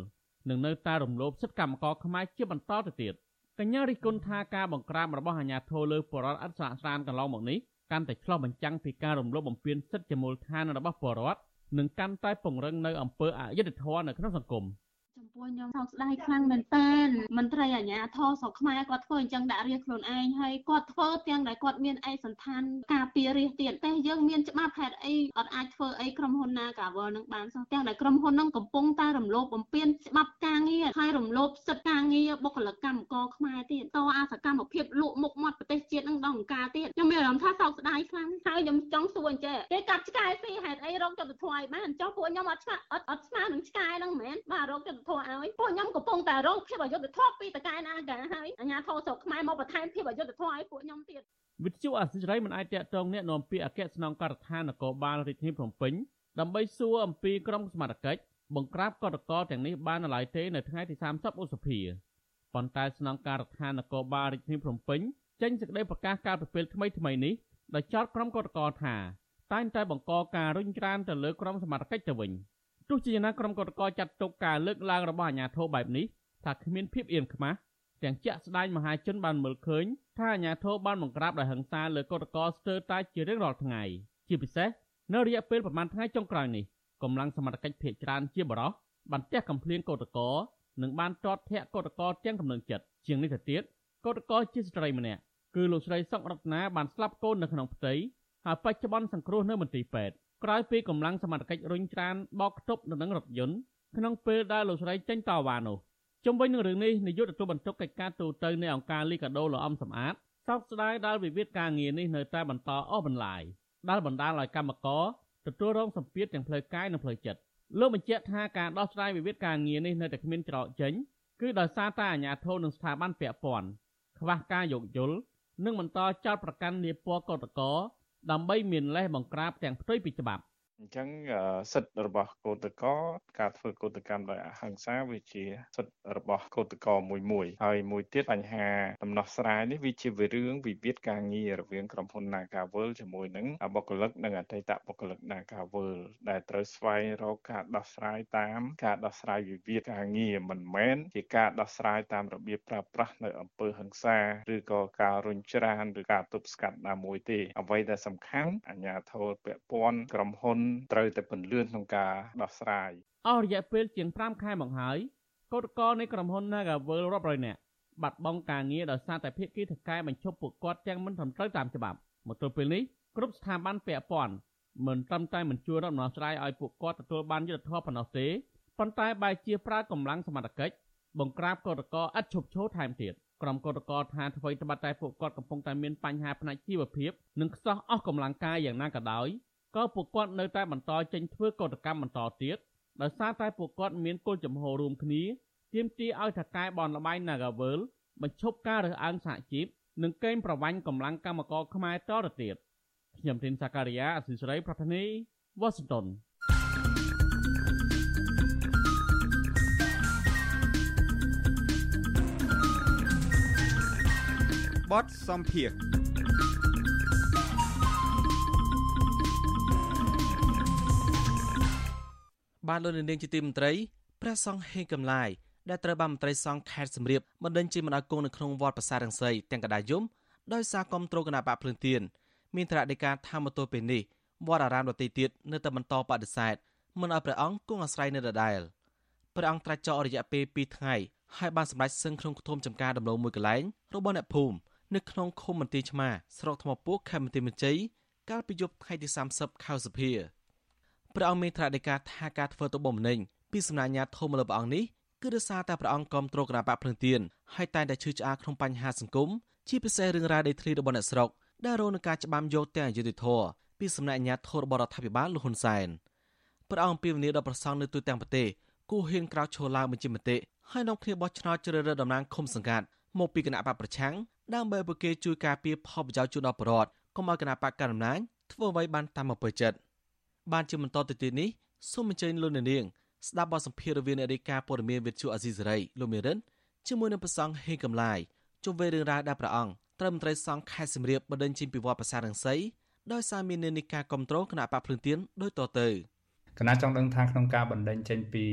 នឹងនៅតែរំលោភសិទ្ធិកម្មករខ្មែរជាបន្តទៅទៀតកញ្ញារិះគន់ថាការបង្ក្រាបរបស់អាជ្ញាធរលើបរដ្ឋអត់ស្រាកស្រានកន្លងមកនេះកាន់តែឆ្លោះបញ្ចាំងពីការរំលោភបំពានសិទ្ធិជាមូលដ្ឋានរបស់បរដ្ឋនិងកាន់តែពង្រឹងនៅអំពើអយុត្តិធម៌នៅក្នុងសង្គម។ ចំពោះខ្ញុំសោកស្ដាយខ្លាំងមែនតើមន្ត្រីអាជ្ញាធរស្រុកខ្មែរគាត់ធ្វើអញ្ចឹងដាក់រាជខ្លួនឯងហើយគាត់ធ្វើទាំងដែលគាត់មានឯកសន្តានការពាររាជទៀតតែយើងមានច្បាប់ហេតុអីអត់អាចធ្វើអីក្រុមហ៊ុនណាកាវលនឹងបានសោះទាំងដែលក្រុមហ៊ុននឹងកំពុងតែរំលោភបំពានច្បាប់ការងារហើយរំលោភសិទ្ធិការងារបុគ្គលិកកម្មករខ្មែរទៀតតអាសកម្មភាពលក់មុខមាត់ប្រទេសជាតិនឹងដល់អង្ការទៀតខ្ញុំមានអារម្មណ៍ថាសោកស្ដាយខ្លាំងហើយខ្ញុំចង់សួរអញ្ចេះគេកាប់ឆ្កែស៊ីហេតុអីរកចិត្តធွာឲ្យបានចុះពួកខ្ញុំអត់ឆ្កែអត់អត់ស្មើនឹងឆ្កែនឹងមែនបាទរកចិត្តធွာឲ្យពួកខ្ញុំកំពុងតែរងភាពអយុត្តិធម៌ពីតកែណាកាហើយអាញាធរស្រុកខ្មែរមកបន្ថែមភាពអយុត្តិធម៌ឲ្យពួកខ្ញុំទៀតវិទ្យុអសិរ័យមិនអាចតាក់ទងអ្នកនាំពាក្យអគ្គស្នងការដ្ឋាននគរបាលរាជធានីភ្នំពេញដើម្បីសួរអំពីក្រុមសមត្ថកិច្ចបង្ក្រាបកតកតទាំងនេះបាននៅឡើយទេនៅថ្ងៃទី30ឧសភាប៉ុន្តែស្នងការដ្ឋាននគរបាលរាជធានីភ្នំពេញចេញសេចក្តីប្រកាសកាលពីពេលថ្មីថ្មីនេះដោយចោទក្រុមកតកតថាតែងតែបង្កការរុញច្រានទៅលើក្រុមសមត្ថកិច្ចទៅវិញ។ ទោះជាយ៉ាងណាក្រុមកតកចាត់ទុកការលើកឡើងរបស់អាជ្ញាធរបែបនេះថាគ្មានភាពអៀនខ្មាស់ទាំងជាក់ស្ដែងមហាជនបានមើលឃើញថាអាជ្ញាធរបានបង្ក្រាបដោយហិង្សាលើកតកស្ទើរតែជារៀងរាល់ថ្ងៃជាពិសេសនៅរយៈពេលប្រមាណថ្ងៃចុងក្រោយនេះកម្លាំងសមត្ថកិច្ចភៀកច្រើនជាបរោះបានទះកំភ្លៀងកតកនិងបានទាត់ធាក់កតកទាំងកំណឹងចិត្តជាងនេះទៅទៀតកតកជាស្ត្រីម្នាក់គឺលោកស្រីសុករតនាបានស្លាប់កូននៅក្នុងផ្ទៃហើយបច្ចុប្បន្នសង្គ្រោះនៅមន្ទីរពេទ្យ ក្រោយពីកម្លាំងសមត្ថកិច្ចរុញច្រានបោកខ្ទប់នៅនឹងរថយន្តក្នុងពេលដែលលោកស្រីចេញតវ៉ានោះជុំវិញនឹងរឿងនេះនាយកទទួលបន្ទុកកិច្ចការទូតនៃអង្គការលីកាដូលោកអំសំអាតសោកស្ដាយដែលវិវាទការងារនេះនៅតែបន្តអស់បន្លាយដែលបណ្ដាលឲ្យកម្មករទទួលរងសម្ពាធទាំងផ្លូវកាយនិងផ្លូវចិត្តលោកបញ្ជាក់ថាការដោះស្រាយវិវាទការងារនេះនៅតែគ្មានច្រកចេញគឺដោយសារតែអាជ្ញាធរនិងស្ថាប័នពាក់ព័ន្ធខ្វះការយោគយល់និងបន្តចោទប្រកាន់នាពណ៌កតក ដើម្បីមានលេសបង្ក្រាបទាំងផ្ទុយពីច្បាប់ អញ្ចឹងសិទ្ធិរបស់កោតកោការធ្វើកោតកម្មដោយអហិង្សាវាជាសិទ្ធិរបស់កោតកោមួយមួយហើយមួយទៀតបញ្ហាដំណោះស្រាយនេះវាជារឿងវិវាទការងាររវាងក្រុមហ៊ុន Nagavel ជាមួយនឹងបុគ្គលិកនិងអតីតបុគ្គលិក Nagavel ដែលត្រូវស្វែងរកការដោះស្រាយតាមការដោះស្រាយវិវាទការងារមិនមែនជាការដោះស្រាយតាមរបៀបប្រើប្រាស់នៅអំពើហិង្សាឬក៏ការរុញច្រានឬការទប់ស្កាត់ណាមួយទេអ្វីដែលសំខាន់អាជ្ញាធរពាក់ព័ន្ធក្រុមហ៊ុនត្រូវតែពន្លឿនក្នុងការដោះស្រាយអស់រយៈពេលជាង5ខែមកហើយកោតក្រនៃក្រុមហ៊ុន Nagavel រាប់រយនាក់បាត់បង់ការងារដោយសារតែភាគីថកែបញ្ឈប់ពួកគាត់ទាំងមិនត្រឹមត្រូវតាមច្បាប់មកទល់ពេលនេះគ្រប់ស្ថាប័នពាក់ព័ន្ធមិនត្រឹមតែមិនជួយរំដោះស្រាយឲ្យពួកគាត់ទទួលបានយុត្តិធម៌ប៉ុណ្ណោះទេប៉ុន្តែបែរជាប្រើកម្លាំងសមត្ថកិច្ចបង្ក្រាបកោតក្រឥតឈប់ឈរថែមទៀតក្រុមកោតក្រថាអ្វីត្បិតតែពួកគាត់កំពុងតែមានបញ្ហាផ្នែកជីវភាពនិងខ្សោះអស់កម្លាំងកាយយ៉ាងណាក៏ដោយ ក៏ពួកគាត់នៅតែបន្តចេញធ្វើកោតកម្មបន្តទៀតដោយសារតែពួកគាត់មានគោលចំហរួមគ្នាទាមទារឲ្យថកែបនលបៃ Nagavel បញ្ឈប់ការរើសអើងសហជីពនិងកេងប្រវ័ញ្ចកម្លាំងកម្មករខ្មែរតទៅទៀតខ្ញុំធីនសាការីយ៉ាអសិសរីប្រធានីវ៉ាស៊ីនតោនបតសំភារ បានលោកនាងជាទីមន្ត្រីព្រះសង្ឃហេងកំឡាយដែលត្រូវបានមន្ត្រីសង្ឃខេត្តសំរៀបបណ្ដឹងជាបណ្ដាគង់នៅក្នុងវត្តប្រាសាទរង្សីទាំងកដាយំដោយសារគំត្រូលគណៈបកភ្លឹងទៀនមានត្រាដីកាធម្មទោពេលនេះវត្តអារាមដទៃទៀតនៅតែបន្តបដិសេធមិនឲ្យព្រះអង្គគង់អាស្រ័យនៅដដែលព្រះអង្គត្រាច់ចោលរយៈពេល2ថ្ងៃហើយបានសម្រេចសឹងក្នុងខ្ទមចំការដំឡូងមួយកន្លែងរបស់អ្នកភូមិនៅក្នុងឃុំមន្ទីរឆ្មាស្រុកថ្មពោះខេមរៈមន្ទីរមជ័យកាលពីយប់ថ្ងៃទី30ខែសភា ព្រះអង្គមានត្រាដីកាថាការធ្វើទុកបុកម្នេញពីសំណាញ់ញាធមលើព្រះអង្គនេះគឺដោយសារតែព្រះអង្គគ្រប់គ្រងគណៈបកភ្លឹងទៀនហើយតែងតែឈឺឆ្អាលក្នុងបញ្ហាសង្គមជាពិសេសរឿងរ៉ាវដីធ្លីរបស់អ្នកស្រុកដែលរងនឹងការច្បាមយកទាំងអយុធធរពីសំណាក់អាជ្ញាធររបស់រដ្ឋាភិបាលលោកហ៊ុនសែនព្រះអង្គពីវនីដល់ប្រសង់នៅទូទាំងប្រទេសគូហ៊ានក្រោកឈរឡើងបញ្ជាមតិហើយនាំគ្នាបោះឆ្នោតជ្រើសរើសតំណាងឃុំសង្កាត់មកពីគណៈបកប្រឆាំងដើម្បីពួកគេជួយការពារផលប្រយោជន៍ជូនដល់ប្រជាពលរដ្ឋកុំឲ្យគណៈបកកណ្ដាលអំណាចធ្វើអ្វីបានតាមអំពើចិត្ត បានជាបន្តទៅទៀតនេះសូមអញ្ជើញលោកនាងស្ដាប់បទសម្ភាសន៍រវាងអ្នករាយការណ៍ព័ត៌មានវិទ្យុអាស៊ីសេរីលោកមេរិនជាមួយនឹងប្រសង់ហេងកំឡាយជុំវិញរឿងរ៉ាវដែលព្រះអង្គត្រឹមត្រូវសង់ខេត្តសំរៀបបណ្ដឹងចេញពីវត្តប្រាសាទរង្សីដោយសារមាននានាការគ្រប់គ្រងគណៈបកភ្លឹងទៀនដោយតទៅគណៈចង់ដឹងថាក្នុងការបណ្ដឹងចេញពី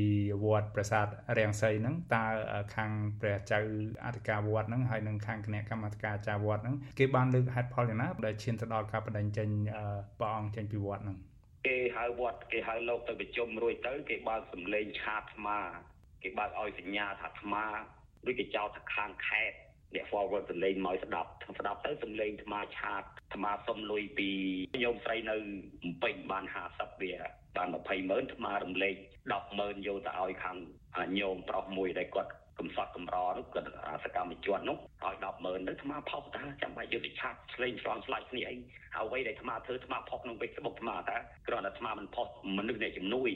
វត្តប្រាសាទរាំងសីហ្នឹងតើខាងព្រះចៅអធិការវត្តហ្នឹងហើយនិងខាងគណៈកម្មាធិការចាវត្តហ្នឹងគេបានលើកហេតុផលយ៉ាងណាដែលឈានទៅដល់ការបណ្ដឹងចេញព្រះអង្គចេញពីវត្តហ្នឹង គេហៅវត្តគេហៅលោកទៅប្រជុំរួចទៅ គេបើកសំឡេងឆាតថ្មា គេបើកឲ្យសញ្ញាថាថ្មាឬគេចោទថាខាងខេត្តអ្នក forward សំឡេងមកស្ដាប់ស្ដាប់ទៅសំឡេងថ្មាឆាតថ្មាសុំលុយពីញោមស្រីនៅបំពេញបាន50វាបាន20ម៉ឺនថ្មារំលែក10ម៉ឺនយកទៅឲ្យខាងញោមប្រុសមួយដែលគាត់ កំសត់កំរនោះគាត់សកម្មជននោះឲ្យ10ម៉ឺនទៅថ្មផុសតាចាំបាច់យកទៅឆាតឆ្លេងឆ្លងឆ្លាច់គ្នាអីអ្វីដែលថ្មធ្វើថ្មផុសក្នុង Facebook ថ្មតាគ្រាន់តែថ្មមិនផុសមនុស្សអ្នកជំនួយ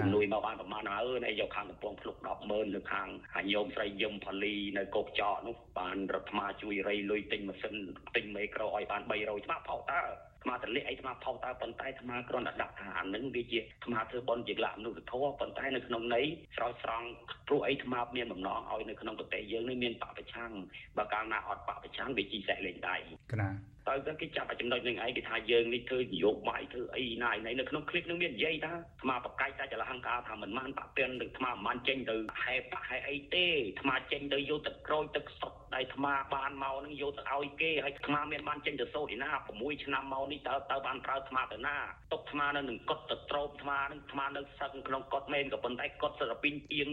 ជំនួយមកបានប្រហែលអើនេះយកខាងកំពង់ភ្លុក10ម៉ឺនលើខាងអាញោមស្រីយឹមផលីនៅកោកចកនោះបានរដ្ឋាជួយរៃលុយទិញម៉ាស៊ីនទិញមេក្រូឲ្យបាន300ថ្មផុសតា ថ្មតលិះអីថ្មផុសតើប៉ុន្តែថ្មគ្រាន់តែដាក់ថាអានឹងវាជាថ្មធ្វើបនជាលក្ខមនុស្សធម៌ប៉ុន្តែនៅក្នុងន័យស្រោចស្រង់ព្រោះអីថ្មមានបំណងឲ្យនៅក្នុងប្រទេសយើងនេះមានបពប្រឆាំងបើកាលណាអត់បពប្រឆាំងវាជីសេះលេងដៃកណា តើទៅគេចាប់ចំណុចនឹងឯងគេថាយើងនេះធ្វើនយោបាយធ្វើអីណាឯនៅក្នុងคลิปនឹងមាននិយាយថាថ្មបកាយតែចលហង្ការថាមិនបានបាក់ពៀននឹងថ្មមិនបានចេញទៅហែបាក់ហែអីទេថ្មចេញទៅយកទឹកក្រូចទឹកសុតដែលថ្មបានមកនឹងយកទៅឲ្យគេហើយថ្មមានបានចេញទៅសូត្រឯណា6ឆ្នាំមកនេះតើតើបានប្រើថ្មទៅណាទុកថ្មនៅនឹងកត់ទៅត្រោបថ្មនឹងថ្មនៅសឹកក្នុងកត់មែនក៏ប៉ុន្តែកត់សិរពីងទៀង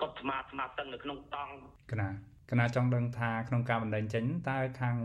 កត់ថ្មថ្មសឹងនៅក្នុងតង់កណា គណៈចង់ដឹងថាក្នុងការបណ្ដឹងចេញតើខាង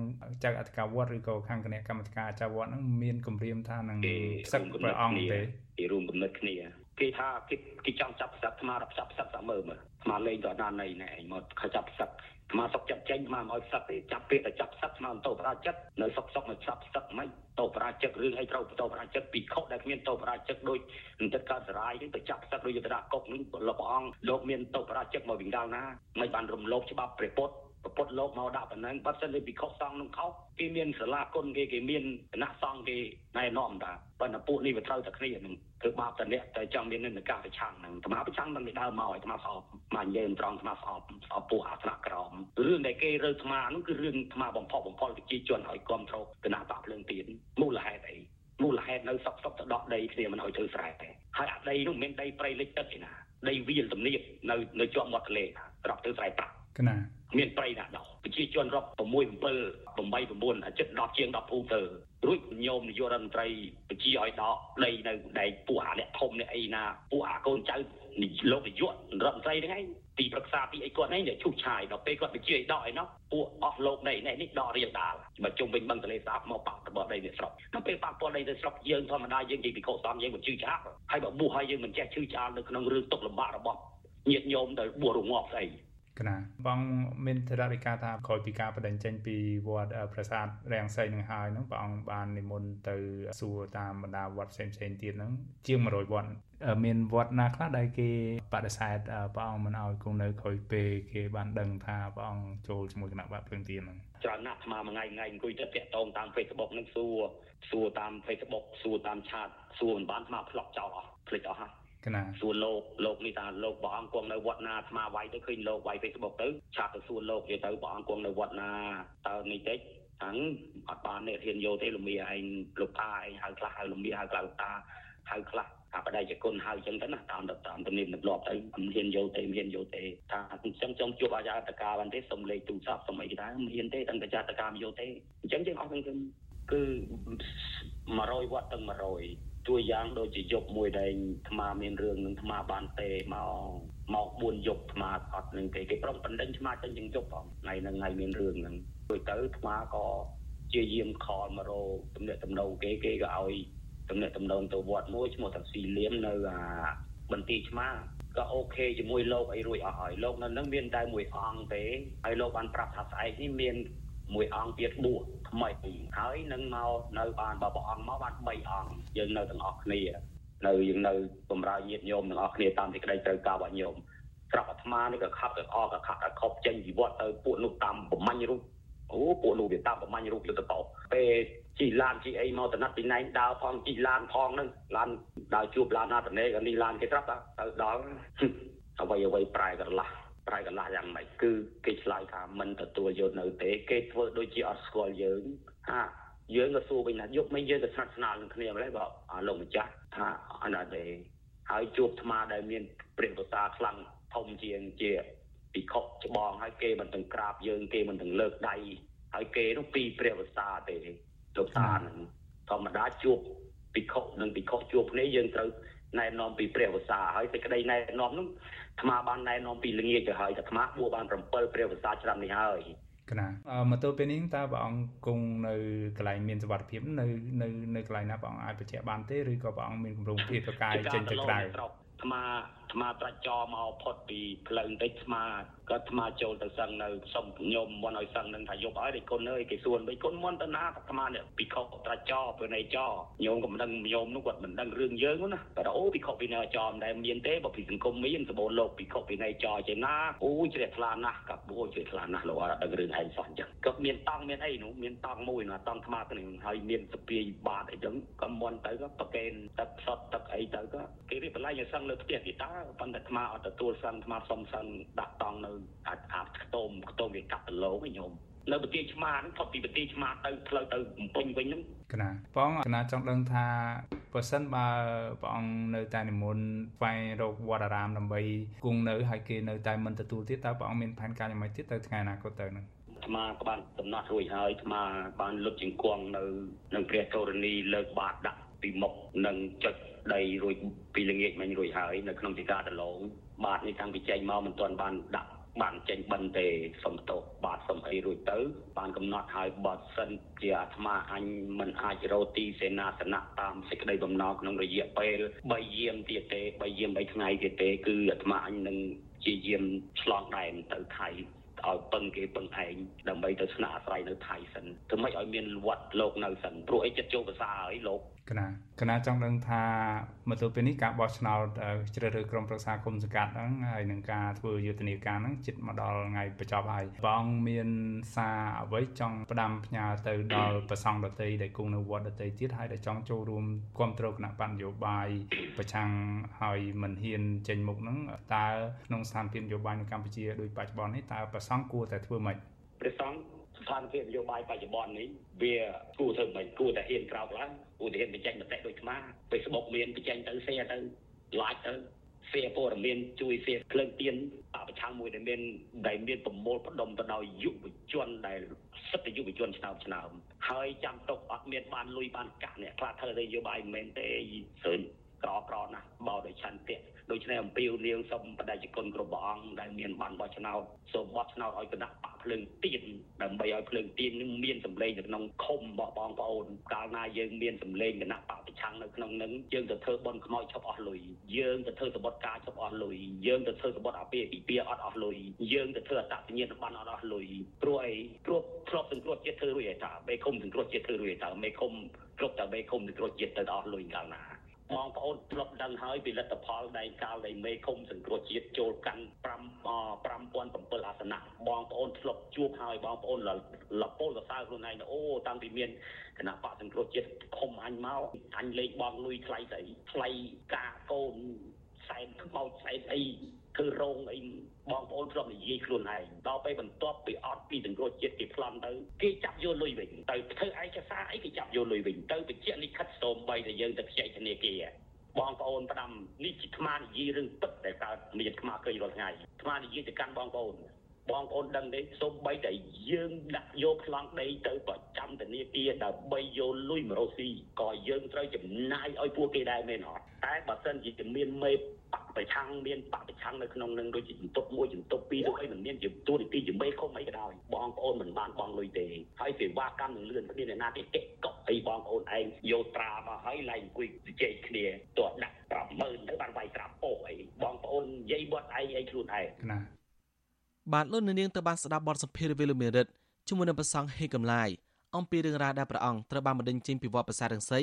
ចៅអធិការវត្តឬក៏ខាងគណៈកម្មាធិការចៅវត្តហ្នឹងមានគម្រាមថានឹងផ្សឹកព្រះអង្គទេគេរួមគំនិតគ្នាគេថាគេគេចង់ចាប់ផ្សឹកថ្មរាប់ចាប់ផ្សឹកសាមើមើថ្មលេងទៅណាណៃណែឯងមកខចាប់ផ្សឹក ថ្មសុកចាប់ចេញថ្មមកឲ្យផ្សឹកទេចាប់ពេលតែចាប់ផ្សឹកថ្មទៅប្រាជិតនៅសុកសុកមកចាប់ផ្សឹកមិនទៅប្រាជិតរឿងអីត្រូវទៅប្រាជិតពីខុសដែលគ្មានទៅប្រាជិតដូចនឹងទឹកកើតសរាយទៅចាប់ផ្សឹកដូចយន្តរាកុកនេះលោកព្រះអង្គលោកមានទៅប្រាជិតមកវិញដល់ណាមិនបានរំលោភច្បាប់ព្រះពុទ្ធប្រពុតលោកមកដាក់ប៉ុណ្ណឹងបើសិនជាពិខុសសង្ឃនឹងខុសគេមានសាលាគុណគេគេមានគណៈសង្ឃគេណែនាំតាប៉ុន្តែពួកនេះវាត្រូវតែគ្នានឹង គឺបាបតអ្នកតែចង់មាននិន្នាការប្រឆាំងហ្នឹងអាត្មាប្រឆាំងមិនដើរមកឲ្យអាត្មាស្អប់មកនិយាយត្រង់អាត្មាស្អប់ស្អប់ពួកអាថ្នាក់ក្រមរឿងដែលគេរើអាត្មាហ្នឹងគឺរឿងអាត្មាបំផុសបំផុលប្រជាជនឲ្យគ្រប់គ្រងគណៈបកភ្លើងទៀនមូលហេតុអីមូលហេតុនៅសក់សក់ទៅដកដីគ្នាមិនឲ្យធ្វើស្រែទេហើយអាដីនោះមិនមែនដីព្រៃលិចទឹកទេណាដីវាលទំនាបនៅនៅជាប់មាត់ទន្លេត្រាប់ធ្វើស្រែប្រាក់កណាមានប្រៃណាស់ដោះប្រជាជនរាប់6 7 8 9អាចិត10ជាង10ភូមិទៅ រួចញោមនាយករដ្ឋមន្ត្រីបញ្ជាឲ្យដកដីនៅដែកពួកអាអ្នកធំអ្នកអីណាពួកអាកូនចៅលោកនាយករដ្ឋមន្ត្រីហ្នឹងឯងទីប្រឹក្សាទីអីគាត់ហ្នឹងឈូសឆាយដល់ពេលគាត់បញ្ជាឲ្យដកឯណោះពួកអស់លោកដីនេះនេះដករៀងដាលមកជុំវិញបឹងទលេសាបមកបាក់តបដីនេះស្រុកដល់ពេលបាក់ពលដីទៅស្រុកយើងធម្មតាយើងនិយាយពីកោសំយើងមិនជឿឆ្លាក់ហើយបើបួសហើយយើងមិនចេះជឿឆ្លាក់នៅក្នុងរឿងទុកលំបាករបស់ញាតិញោមទៅបួសរងាប់ស្អី កណាបងមានធរណីការថាក្រោយពីការបដិញ្ញចេញពីវត្តប្រាសាទរាំងសីនឹងហើយហ្នឹងព្រះអង្គបាននិមន្តទៅសួរតាមបណ្ដាវត្តផ្សេងផ្សេងទៀតហ្នឹងជាង100វត្តមានវត្តណាខ្លះដែលគេបដិសេធព្រះអង្គមិនឲ្យគង់នៅក្រោយពេលគេបានដឹងថាព្រះអង្គចូលជាមួយគណៈបកភ្លើងទៀនហ្នឹងច្រើនណាស់អាត្មាមួយថ្ងៃថ្ងៃអង្គុយទៅតាក់ទងតាម Facebook ហ្នឹងសួរសួរតាម Facebook សួរតាមឆាតសួរមិនបានអាត្មាផ្លុកចោលអស់ភ្លេចអស់ហើយក ណាសួរលោកលោកនេះថាលោកព្រះអង្គគង់នៅវត្តណាអាត្មាវាយទៅឃើញលោកវាយ Facebook ទៅឆាតទៅសួរលោកនិយាយទៅព្រះអង្គគង់នៅវត្តណាតើនេះតិចអញ្អត់បានអ្នកហ៊ានយកទេលំមាឯងលោកតាឯងហៅខ្លះហៅលំមាហៅខ្លះលោកតាហៅខ្លះអាបដិជគុណហៅអញ្ចឹងទៅណាតាមតាមទំនៀមទម្លាប់ទៅមិនហ៊ានយកទេមិនហ៊ានយកទេថាអញ្ចឹងចង់ជួបអាចារ្យតកាបានទេសុំលេខទូរស័ព្ទសុំអីគេដែរមិនហ៊ានទេតែចារ្យតកាមិនយកទេអញ្ចឹងយើងអស់ហ្នឹងគឺ100វត្តទាំង100 តួយ៉ាងដូចជាយប់មួយដែលអាត្មាមានរឿងនឹងអាត្មាបានទេមកមក4យប់អាត្មាអត់នឹងទេគេប្រំបណ្ដឹងអាត្មាចេញជាងយប់ផងថ្ងៃហ្នឹងថ្ងៃមានរឿងហ្នឹងដូចទៅអាត្មាក៏ជាយាមខលមករោទំនាក់ទំនងគេគេក៏ឲ្យទំនាក់ទំនងទៅវត្តមួយឈ្មោះតាស៊ីលៀមនៅអាបន្ទាយឆ្មាក៏អូខេជាមួយលោកអីរួចអស់ហើយលោកនៅនឹងមានតែមួយអង្គទេហើយលោកបានប្រាប់ថាស្អែកនេះមាន មួយអង្គទៀតបួសថ្មីហើយនឹងមកនៅបានបើព្រះអង្គមកបាន3អង្គយើងនៅទាំងអស់គ្នានៅយើងនៅបំរើញាតិញោមទាំងអស់គ្នាតាមសេចក្តីត្រូវការរបស់ញោមស្រាប់អាត្មានេះក៏ខាត់ទៅអកក៏ខាត់ឲ្យខប់ចេញជីវិតទៅពួកនោះតាមប្រមាញ់រូបអូពួកនោះវាតាមប្រមាញ់រូបលើទៅបោពេលជីឡានជីអីមកតំណត់ពីណែងដើរផងជីឡានផងហ្នឹងឡានដើរជួបឡានណាតនេក៏នេះឡានគេត្រាប់ទៅដល់អ្វីអ្វីប្រែក្រឡាស់ ប្រែកន្លះយ៉ាងម៉េចគឺគេឆ្លើយថាមិនទទួលយកនៅទេគេធ្វើដូចជាអត់ស្គាល់យើងថាយើងក៏សួរវិញថាយកមិនយើងក៏ស្និទ្ធស្នាលនឹងគ្នាម្ល៉េះបើលោកម្ចាស់ថាអត់ទេហើយជួបថ្មដែលមានព្រះប្រសាខ្លាំងធំជាងជាពិខុច្បងហើយគេមិនទាំងក្រាបយើងគេមិនទាំងលើកដៃហើយគេនោះពីព្រះវសាទេលោកតានឹងធម្មតាជួបពិខុនិងពិខុជួបគ្នាយើងត្រូវណែនាំពីព្រះវសាហើយសេចក្តីណែនាំនោះ អាត្មាបានណែនាំពីល្ងាចទៅហើយតែអាត្មាបួសបាន7ព្រះវស្សាឆ្នាំនេះហើយកណាមកទល់ពេលនេះតើព្រះអង្គគង់នៅកន្លែងមានសុវត្ថិភាពនៅនៅនៅកន្លែងណាព្រះអង្គអាចបញ្ជាក់បានទេឬក៏ព្រះអង្គមានគម្រោងភាពប្រកាយចេញទៅក្រៅអាត្មា អាត្មាត្រាច់ចមកផុតពីផ្លូវបន្តិចអាត្មាក៏អាត្មាចូលទៅសឹងនៅសុំញោមមុនឲ្យសឹងនឹងថាយប់ហើយដេគុណអើយគេសួនវិញគុណមុនទៅណាអាត្មានេះពីខុសត្រាច់ចពីនៃចញោមក៏មិនដឹងញោមនោះគាត់មិនដឹងរឿងយើងណាគាត់អូពីខុសពីនៃចមិនដែលមានទេបើពីសង្គមមានសបូរលោកពីខុសពីនៃចចេណាអូជ្រះថ្លាណាស់កាប់អូជ្រះថ្លាណាស់លោកអត់ដឹងរឿងឯងសោះអញ្ចឹងក៏មានតង់មានអីនោះមានតង់មួយណាតង់អាត្មាទៅនឹងហើយមានសពាយបាតអីចឹងក៏មុនទៅក៏ប្រកេនទឹកសតទឹកអីទៅក៏គេរៀបបន្លាយឲ្យសឹងលើផ្ទះទីតាប៉ុន្តែអាត្មាអត់ទទួលសឹងអាត្មាសុំសឹងដាក់តង់នៅអាចអាខ្ទមខ្ទមវាកាត់ដលងឯងញោមនៅប្រទេសឆ្មាហ្នឹងផុតពីប្រទេសឆ្មាទៅផ្លូវទៅកំពង់វិញហ្នឹងកណាបងកណាចង់ដឹងថាបើសិនបើព្រះអង្គនៅតែនិមន្តស្វែងរកវត្តអារាមដើម្បីគង់នៅហើយគេនៅតែមិនទទួលទៀតតើព្រះអង្គមានផែនការយ៉ាងម៉េចទៀតទៅថ្ងៃអនាគតទៅហ្នឹងអាត្មាក៏បានកំណត់រួចហើយអាត្មាបានលុតជង្គង់នៅនឹងព្រះធរណីលើកបាតដាក់ពីមុខនិងចុច ដីរួចពីល្ងាចមិញរួចហើយនៅក្នុងទីការដលងបាតនេះតាំងពីចេញមកមិនទាន់បានដាក់បានចេញបិណ្ឌទេសុំទោសបាទសុំអីរួចទៅ បានកំណត់ឲ្យបើសិនជាអាត្មាអញមិនអាចរោទីសេនាសនៈតាមសេចក្តីបំណងក្នុងរយៈពេល3យាមទៀតទេ3យាម3ថ្ងៃទៀតទេ គឺអាត្មាអញនឹងជាយាមឆ្លងដែនទៅថៃឲ្យពឹងគេពឹងឯងដើម្បីទៅស្នាក់អាស្រ័យនៅថៃសិនធ្វើម៉េចឲ្យមានវត្តលោកនៅសិនព្រោះអីចិត្តចូលភាសាហើយលោក កណាកណាចង់ដឹងថាមកទល់ពេលនេះការបោះឆ្នោតជ្រើសរើសក្រុមប្រឹក្សាគុំសង្កាត់ហ្នឹងហើយនឹងការធ្វើយុទ្ធនាការហ្នឹងជិតមកដល់ថ្ងៃបញ្ចប់ហើយព្រះអង្គមានសារអ្វីចង់ផ្ដាំផ្ញើទៅដល់ប្រសង់ដតីដែលគង់នៅវត្តដតីទៀតហើយដែលចង់ចូលរួមគ្រប់គ្រងគណៈបញ្ញយោបាយប្រឆាំងហើយមិនហ៊ានចេញមុខហ្នឹងតើក្នុងស្ថានភាពនយោបាយនៅកម្ពុជាដូចបច្ចុប្បន្ននេះតើប្រសង់គួរតែធ្វើម៉េចព្រះសង្ឃ ស្ថានភាពនយោបាយបច្ចុប្បន្ននេះវាគួរធ្វើមិនគួរតែហ៊ានក្រោកឡើងគួរតែហ៊ានបញ្ចេញមតិដូចស្មា Facebook មានបញ្ចេញទៅ share ទៅ like ទៅ share ព័ត៌មានជួយ share ភ្លើងទៀនបប្រឆាំងមួយដែលមានដែលមានប្រមូលផ្ដុំទៅដោយយុវជនដែលសិទ្ធិយុវជនឆ្នើមឆ្នើមហើយចាំទុកអត់មានបានលុយបានកាក់អ្នកខ្លះធ្វើនយោបាយមិនមែនទេស្រឿនក្រក្រណាស់បោដោយឆន្ទៈ ដូច្នេះអំពីនាងសូមបដិជគុណគ្រប់ព្រះអង្គដែលមានបានបោះឆ្នោតសូមបោះឆ្នោតឲ្យគណៈបកភ្លើងទៀនដើម្បីឲ្យភ្លើងទៀននឹងមានសម្លេងនៅក្នុងឃុំរបស់បងប្អូនកាលណាយើងមានសម្លេងគណៈបកប្រឆាំងនៅក្នុងនឹងយើងទៅធ្វើបន់ខ្មោចឈប់អស់លុយយើងទៅធ្វើសម្បត្តិការឈប់អស់លុយយើងទៅធ្វើសម្បត្តិអាពាហ៍ពិពាហ៍អត់អស់លុយយើងទៅធ្វើអត្តសញ្ញាណប័ណ្ណអត់អស់លុយព្រោះអីព្រោះធ្លាប់សង្គ្រោះជាតិធ្វើរួចហើយតាមេឃុំសង្គ្រោះជាតិធ្វើរួចហើយតាមេឃុំគ្រប់តែមេឃុំសង្គ្រោះជាតិទៅអស់លុយកាលណា បងប្អូនធ្លាប់ដឹងហើយពីលទ្ធផលដែកកាលនៃមេឃុំសង្គ្រោះជាតិចូលកាន់5 5007អាសនៈបងប្អូនធ្លាប់ជួបហើយបងប្អូនលពលសរសើរខ្លួនឯងអូតាំងពីមានគណៈបកសង្គ្រោះជាតិឃុំអញមកអញលេខបងលុយថ្លៃស្អីថ្លៃការកូនសែនខ្មោចសែនអី ធ្វើរោងអីបងប្អូនធ្លាប់និយាយខ្លួនឯងដល់ពេលបន្ទាប់ពីអត់ពីសង្គ្រោះជាតិគេប្លន់ទៅគេចាប់យកលុយវិញទៅធ្វើឯកសារអីគេចាប់យកលុយវិញទៅបញ្ជាក់លិខិតសូម្បីតែយើងទៅខ្ចីធនាគារបងប្អូនផ្ដាំនេះជាថ្មនិយាយរឿងពិតដែលកើតមានថ្មឃើញរាល់ថ្ងៃថ្មនិយាយទៅកាន់បងប្អូនបងប្អូនដឹងទេសូម្បីតែយើងដាក់យកប្លង់ដីទៅប្រចាំធនាគារដើម្បីយកលុយមករកស៊ីក៏យើងត្រូវចំណាយឲ្យពួកគេដែរមែនអត់ តែបើសិនជាមានមេបកប្រឆាំងមានបកប្រឆាំងនៅក្នុងនឹងដូចជាជំទប់មួយជំទប់ពីរឬអីមិនមានជាទួនាទីជាមេឃុំអីក៏ដោយបងប្អូនមិនបានបងលុយទេហើយសេវាកម្មនឹងលឿនគ្មានអ្នកណាទេកេកុកអីបងប្អូនឯងយកត្រាមកហើយឡៃអង្គុយជជែកគ្នាទោះដាក់50000ទៅបានវាយត្រាពោអីបងប្អូននិយាយបត់ឯងអីខ្លួនឯងណាបាទលោកនាងទៅបានស្ដាប់បទសម្ភាសន៍វិលមេរិតជាមួយនឹងប្រសង់ហេកំឡាយអំពីរឿងរ៉ាវដែលព្រះអង្គត្រូវបានបណ្ដេញចេញពីវត្តប្រាសាទរង្សី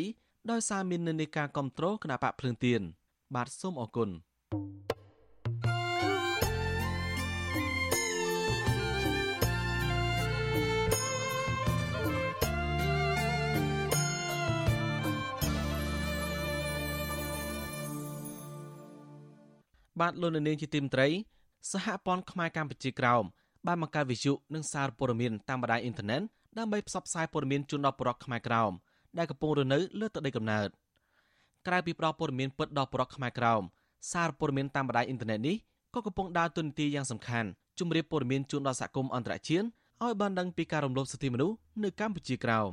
ដោយសារមាននិន្នាការគ្រប់គ្រងគណៈបកភ្លើងទៀនបាទសូមអរគុណបាទលោកនាងជាទីមត្រីសហព័ន្ធខ្មែរកម្ពុជាក្រោមបានបង្កើតវិទ្យុនិងសារព័ត៌មានតាមបណ្ដាញអ៊ីនធឺណិតដើម្បីផ្សព្វផ្សាយព័ត៌មានជូនដល់ប្រជាពលរដ្ឋខ្មែរក្រោម ដែលកំពុងរស់នៅលើទឹកដីកំណើតក្រៅពីផ្ដល់ព័ត៌មានពិតដល់ប្រជាពលរដ្ឋខ្មែរក្រោមសារព័ត៌មានតាមបណ្ដាញអ៊ីនធឺណិតនេះក៏កំពុងដើរតួនាទីយ៉ាងសំខាន់ជម្រាបព័ត៌មានជូនដល់សហគមន៍អន្តរជាតិឲ្យបានដឹងពីការរំលោភសិទ្ធិមនុស្សនៅកម្ពុជាក្រោម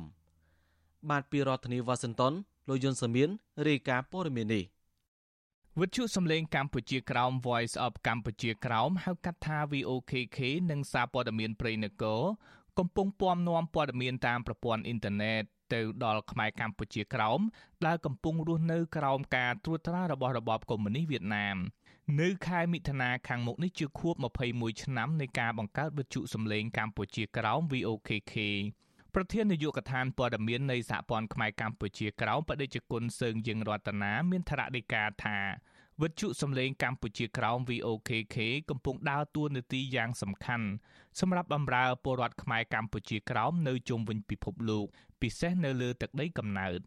បាទពីរដ្ឋធានីវ៉ាស៊ីនតោនលោកយុនសាមៀនរាយការណ៍ព័ត៌មាននេះវិទ្យុសំឡេងកម្ពុជាក្រោម Voice of កម្ពុជាក្រោមហៅកាត់ថា VOKK និងសារព័ត៌មានព្រៃនគរកំពុងពំនាំព័ត៌មានតាមប្រព័ន្ធអ៊ីនធឺណិត ទៅដល់ខ្មែរកម្ពុជាក្រោមដែលកំពុងរស់នៅក្រោមការត្រួតត្រារបស់របបកុម្មុយនីសវៀតណាមនៅខែមិថុនាខាងមុខនេះជាខួប21ឆ្នាំនៃការបង្កើតវិទ្យុសំឡេងកម្ពុជាក្រោម VOKK ប្រធាននាយកដ្ឋានព័ត៌មាននៃសហព័ន្ធខ្មែរកម្ពុជាក្រោមបដិជគុណសើងយើងរតនាមានថ្នាក់ដីកាថា វិទ្យុសំឡេងកម្ពុជាក្រោម VOKK កំពុងដើរតួនាទីយ៉ាងសំខាន់សម្រាប់បម្រើពលរដ្ឋខ្មែរកម្ពុជាក្រោមនៅជុំវិញពិភពលោកពិសេសនៅលើទឹកដីកំណើត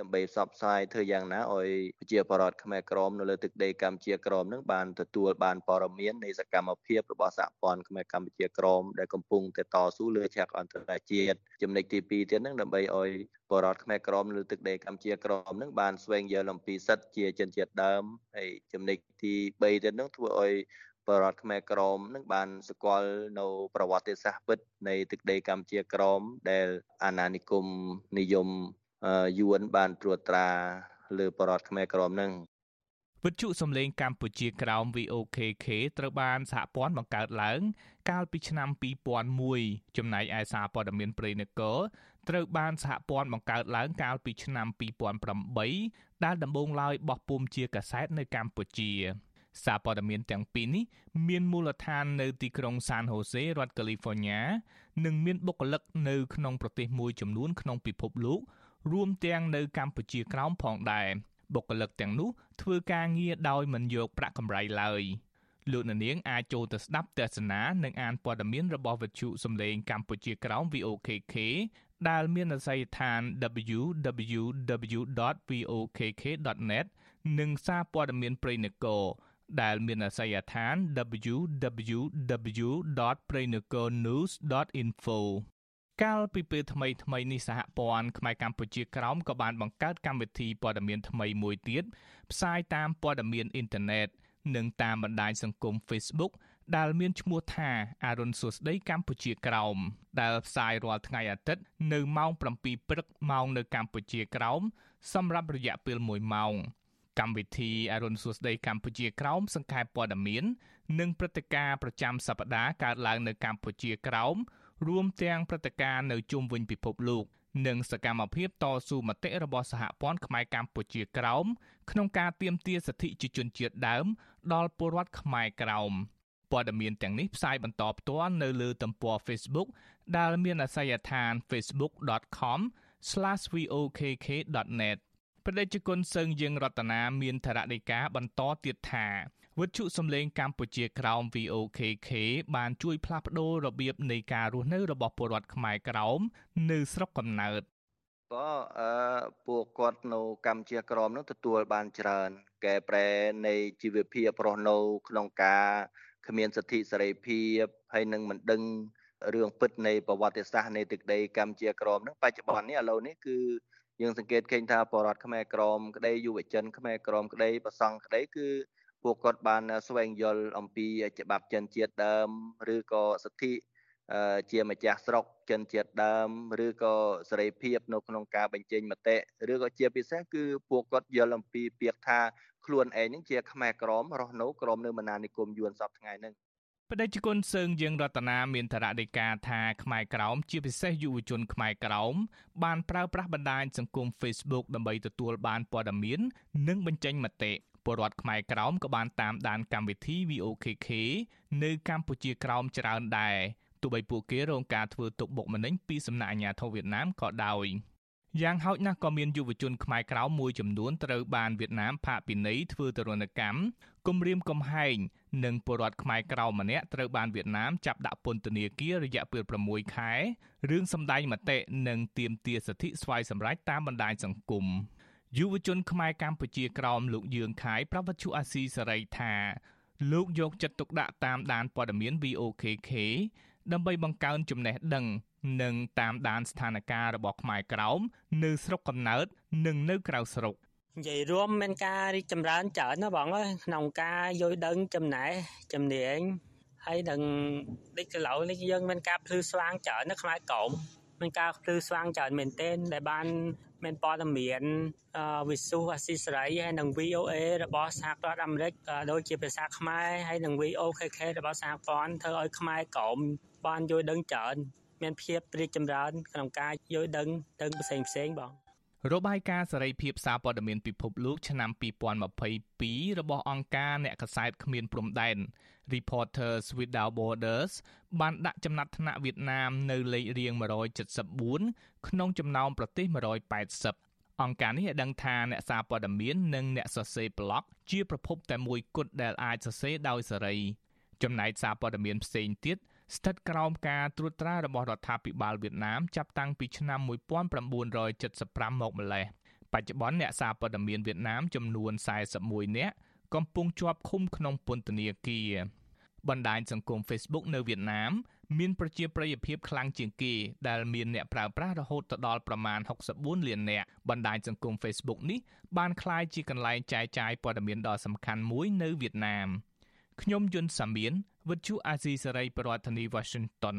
ដើម្បីផ្សព្វផ្សាយធ្វើយ៉ាងណាឲ្យប្រជាពលរដ្ឋខ្មែរក្រមនៅលើទឹកដីកម្ពុជាក្រមនឹងបានទទួលបានព័ត៌មាននៃសកម្មភាពរបស់សហព័ន្ធខ្មែរកម្ពុជាក្រមដែលកំពុងតែតស៊ូលើឆាកអន្តរជាតិចំណុចទី2ទៀតនឹងដើម្បីឲ្យពលរដ្ឋខ្មែរក្រមលើទឹកដីកម្ពុជាក្រមនឹងបានស្វែងយល់អំពីសិទ្ធិជាជនជាតិដើមហើយចំណុចទី3ទៀតនឹងធ្វើឲ្យបរដ្ឋខ្មែរក្រមនឹងបានស្គាល់នៅប្រវត្តិសាស្ត្រពិតនៃទឹកដីកម្ពុជាក្រមដែលអាណានិគមនិយម យួនបានត្រួតត្រាលើបរដ្ឋខ្មែរក្រមនឹងវិទ្យុសំឡេងកម្ពុជាក្រោម VOKK ត្រូវបានសហព័ន្ធបង្កើតឡើង កាលពីឆ្នាំ2001ចំណែកឯសារព័ត៌មានព្រៃនគរត្រូវបានសហព័ន្ធបង្កើតឡើងកាលពីឆ្នាំ2008ដែលដំបូងឡើយបោះពុម្ពជាកាសែតនៅកម្ពុជាសារព័ត៌មានទាំងពីរនេះមានមូលដ្ឋាននៅទីក្រុងសានហូសេរដ្ឋកាលីហ្វ័រញ៉ានិងមានបុគ្គលិកនៅក្នុងប្រទេសមួយចំនួនក្នុងពិភពលោក រួមទាំងនៅកម្ពុជាក្រោមផងដែរបុគ្គលិកទាំងនោះធ្វើការងារដោយមិនយកប្រាក់កម្រៃឡើយលោកនាងអាចចូលទៅស្ដាប់ទស្សនានិងអានព័ត៌មានរបស់វិទ្យុសំឡេងកម្ពុជាក្រោម VOKK ដែលមានអាស័យដ្ឋាន www.vokk.net និងសារព័ត៌មានព្រៃនគរដែលមានអាស័យដ្ឋាន www.prainakornews.info កាលពីពេលថ្មីថ្មីនេះសហព័ន្ធខ្មែរកម្ពុជាក្រោមក៏បានបង្កើតកម្មវិធីព័ត៌មានថ្មីមួយទៀតផ្សាយតាមព័ត៌មានអ៊ីនធឺណិតនិងតាមបណ្ដាញសង្គម Facebook ដែលមានឈ្មោះថាអារុនសួស្ដីកម្ពុជាក្រោមដែលផ្សាយរាល់ថ្ងៃអាទិត្យនៅម៉ោង7ព្រឹកម៉ោងនៅកម្ពុជាក្រោមសម្រាប់រយៈពេល1ម៉ោងកម្មវិធីអរុនសួស្ដីកម្ពុជាក្រោមសង្ខេបព័ត៌មាន និងព្រឹត្តិការណ៍ប្រចាំសប្តាហ៍កើតឡើងនៅកម្ពុជាក្រោម រួមទាំងព្រឹត្តិការណ៍នៅជុំវិញពិភពលោកនិងសកម្មភាពតស៊ូមតិរបស់សហព័ន្ធខ្មែរកម្ពុជាក្រោមក្នុងការទាមទារសិទ្ធិជាជនជាតិដើម ដល់ពលរដ្ឋខ្មែរក្រោមព័ត៌មានទាំងនេះផ្សាយបន្តផ្ទាល់នៅលើទំព័រ Facebook ដែលមានអាសយដ្ឋាន facebook.com/vokk.net ប្រតិជនសឹងយើងរតនាមានធរណីកាបន្តទៀតថា វិទ្យុសំឡេងកម្ពុជាក្រោម VOKK បានជួយផ្លាស់ប្ដូររបៀបនៃការរស់នៅរបស់ពលរដ្ឋខ្មែរក្រោមនៅស្រុកកំណើតក៏អឺពួកគាត់នៅកម្ពុជាក្រមនោះទទួលបានច្រើន កែប្រែនៃជីវភាពរស់នៅក្នុងការគ្មានសិទ្ធិសេរីភាពហើយនឹងមិនដឹងរឿងពិតនៃប្រវត្តិសាស្ត្រនៃទឹកដីកម្ពុជាក្រមនឹងបច្ចុប្បន្ននេះឥឡូវនេះគឺយើងសង្កេតឃើញថាបរដ្ឋខ្មែរក្រមក្តីយុវជនខ្មែរក្រមក្តីប្រសង់ក្តីគឺ ពួកគាត់បានស្វែងយល់អំពីច្បាប់ចិនជាតិដើមឬក៏សិទ្ធិជាម្ចាស់ស្រុកចិនជាតិដើមឬក៏សេរីភាពនៅក្នុងការបញ្ចេញមតិឬក៏ជាពិសេសគឺពួកគាត់យល់អំពីពាក្យថាខ្លួនឯងនឹងជាខ្មែរក្រមរស់នៅក្រមនៅមណានិគមយួនសពថ្ងៃហ្នឹងបដិជគុណសើងយើងរតនាមានធរណីកាថាខ្មែរក្រោមជាពិសេសយុវជនខ្មែរក្រោមបានប្រើប្រាស់បណ្ដាញសង្គម Facebook ដើម្បីទទួលបានព័ត៌មាន និងបញ្ចេញមតិ ពលរដ្ឋខ្មែរក្រោមក៏បានតាមដានកម្មវិធី VOKK នៅកម្ពុជាក្រោមច្រើនដែរទោះបីពួកគេរងការធ្វើទុកបុកម្នេញពីសំណាក់អាជ្ញាធរវៀតណាមក៏ដោយយ៉ាងហោចណាស់ក៏មានយុវជនខ្មែរក្រៅមួយចំនួនត្រូវបានវៀតណាមផាកពិន័យធ្វើទរណកម្មគំរាមកំហែងនិងពលរដ្ឋខ្មែរក្រៅម្នាក់ត្រូវបានវៀតណាមចាប់ដាក់ពន្ធនាគាររយៈពេល6ខែរឿងសម្ដែងមតិនិងទាមទារសិទ្ធិស្វ័យសម្រេចតាមបណ្ដាញសង្គម យុវជនខ្មែរកម្ពុជាក្រោមលោកយឿងខៃប្រវត្តិជអាស៊ីសេរីថាលោកយកចិត្តទុកដាក់តាមដានព័ត៌មាន VOKK ដើម្បីបង្កើនចំណេះដឹង និងតាមដានស្ថានភាពរបស់ខ្មែរក្រោមនៅស្រុកកំណើត និងនៅក្រៅស្រុកនិយាយរួមមានការរីកចម្រើនច្រើនណាបងអើយក្នុងការយល់ដឹងចំណេះជំនាញហើយនឹងដូចកន្លងនេះយើងមានការភ្លឺស្វាងច្រើនណាខ្មែរក្រោមមានការភ្លឺស្វាងច្រើនមែនទែនដែលបាន មានព័ត៌មានវិសុអាស៊ីសេរីហើយនិង VOA របស់សហរដ្ឋអាមេរិកដូចជាភាសាខ្មែរហើយនិង VOKK របស់សហព័ន្ធធ្វើឲ្យខ្មែរក្រមបានយល់ដឹងច្រើនមានភាពរីកចម្រើនក្នុងការយល់ដឹងទៅផ្សេងផ្សេងបងរបាយការណ៍សេរីភាពសារព័ត៌មានពិភពលោកឆ្នាំ2022របស់អង្គការអ្នកកសែតគ្មានព្រំដែន Reporters Without Borders បានដាក់ចំណាត់ថ្នាក់វៀតណាមនៅលេខរៀង174ក្នុងចំណោមប្រទេស180អង្គការនេះឲ្យដឹងថាអ្នកសារព័ត៌មាននិងអ្នកសរសេរប្លុកជាប្រភពតែមួយគត់ដែលអាចសរសេរដោយសេរី ចំណែកសារព័ត៌មានផ្សេងទៀតស្ថិតក្រោមការត្រួតត្រារបស់រដ្ឋាភិបាលវៀតណាមចាប់តាំងពីឆ្នាំ1975មកម្លេះបច្ចុប្បន្នអ្នកសារព័ត៌មានវៀតណាមចំនួន41នាក់ កំពុងជាប់ឃុំក្នុងពន្ធនាគារបណ្ដាញសង្គម Facebook នៅវៀតណាម មានប្រជាប្រិយភាពខ្លាំងជាងគេដែលមានអ្នកប្រើប្រាស់រហូតដល់ប្រមាណ64លាននាក់បណ្ដាញសង្គម Facebook នេះបានក្លាយជាកន្លែងចែកចាយព័ត៌មានដ៏សំខាន់មួយនៅវៀតណាមខ្ញុំយុនសាមៀនវិទ្យុអាស៊ីសេរីប្រធានាធិបតី Washington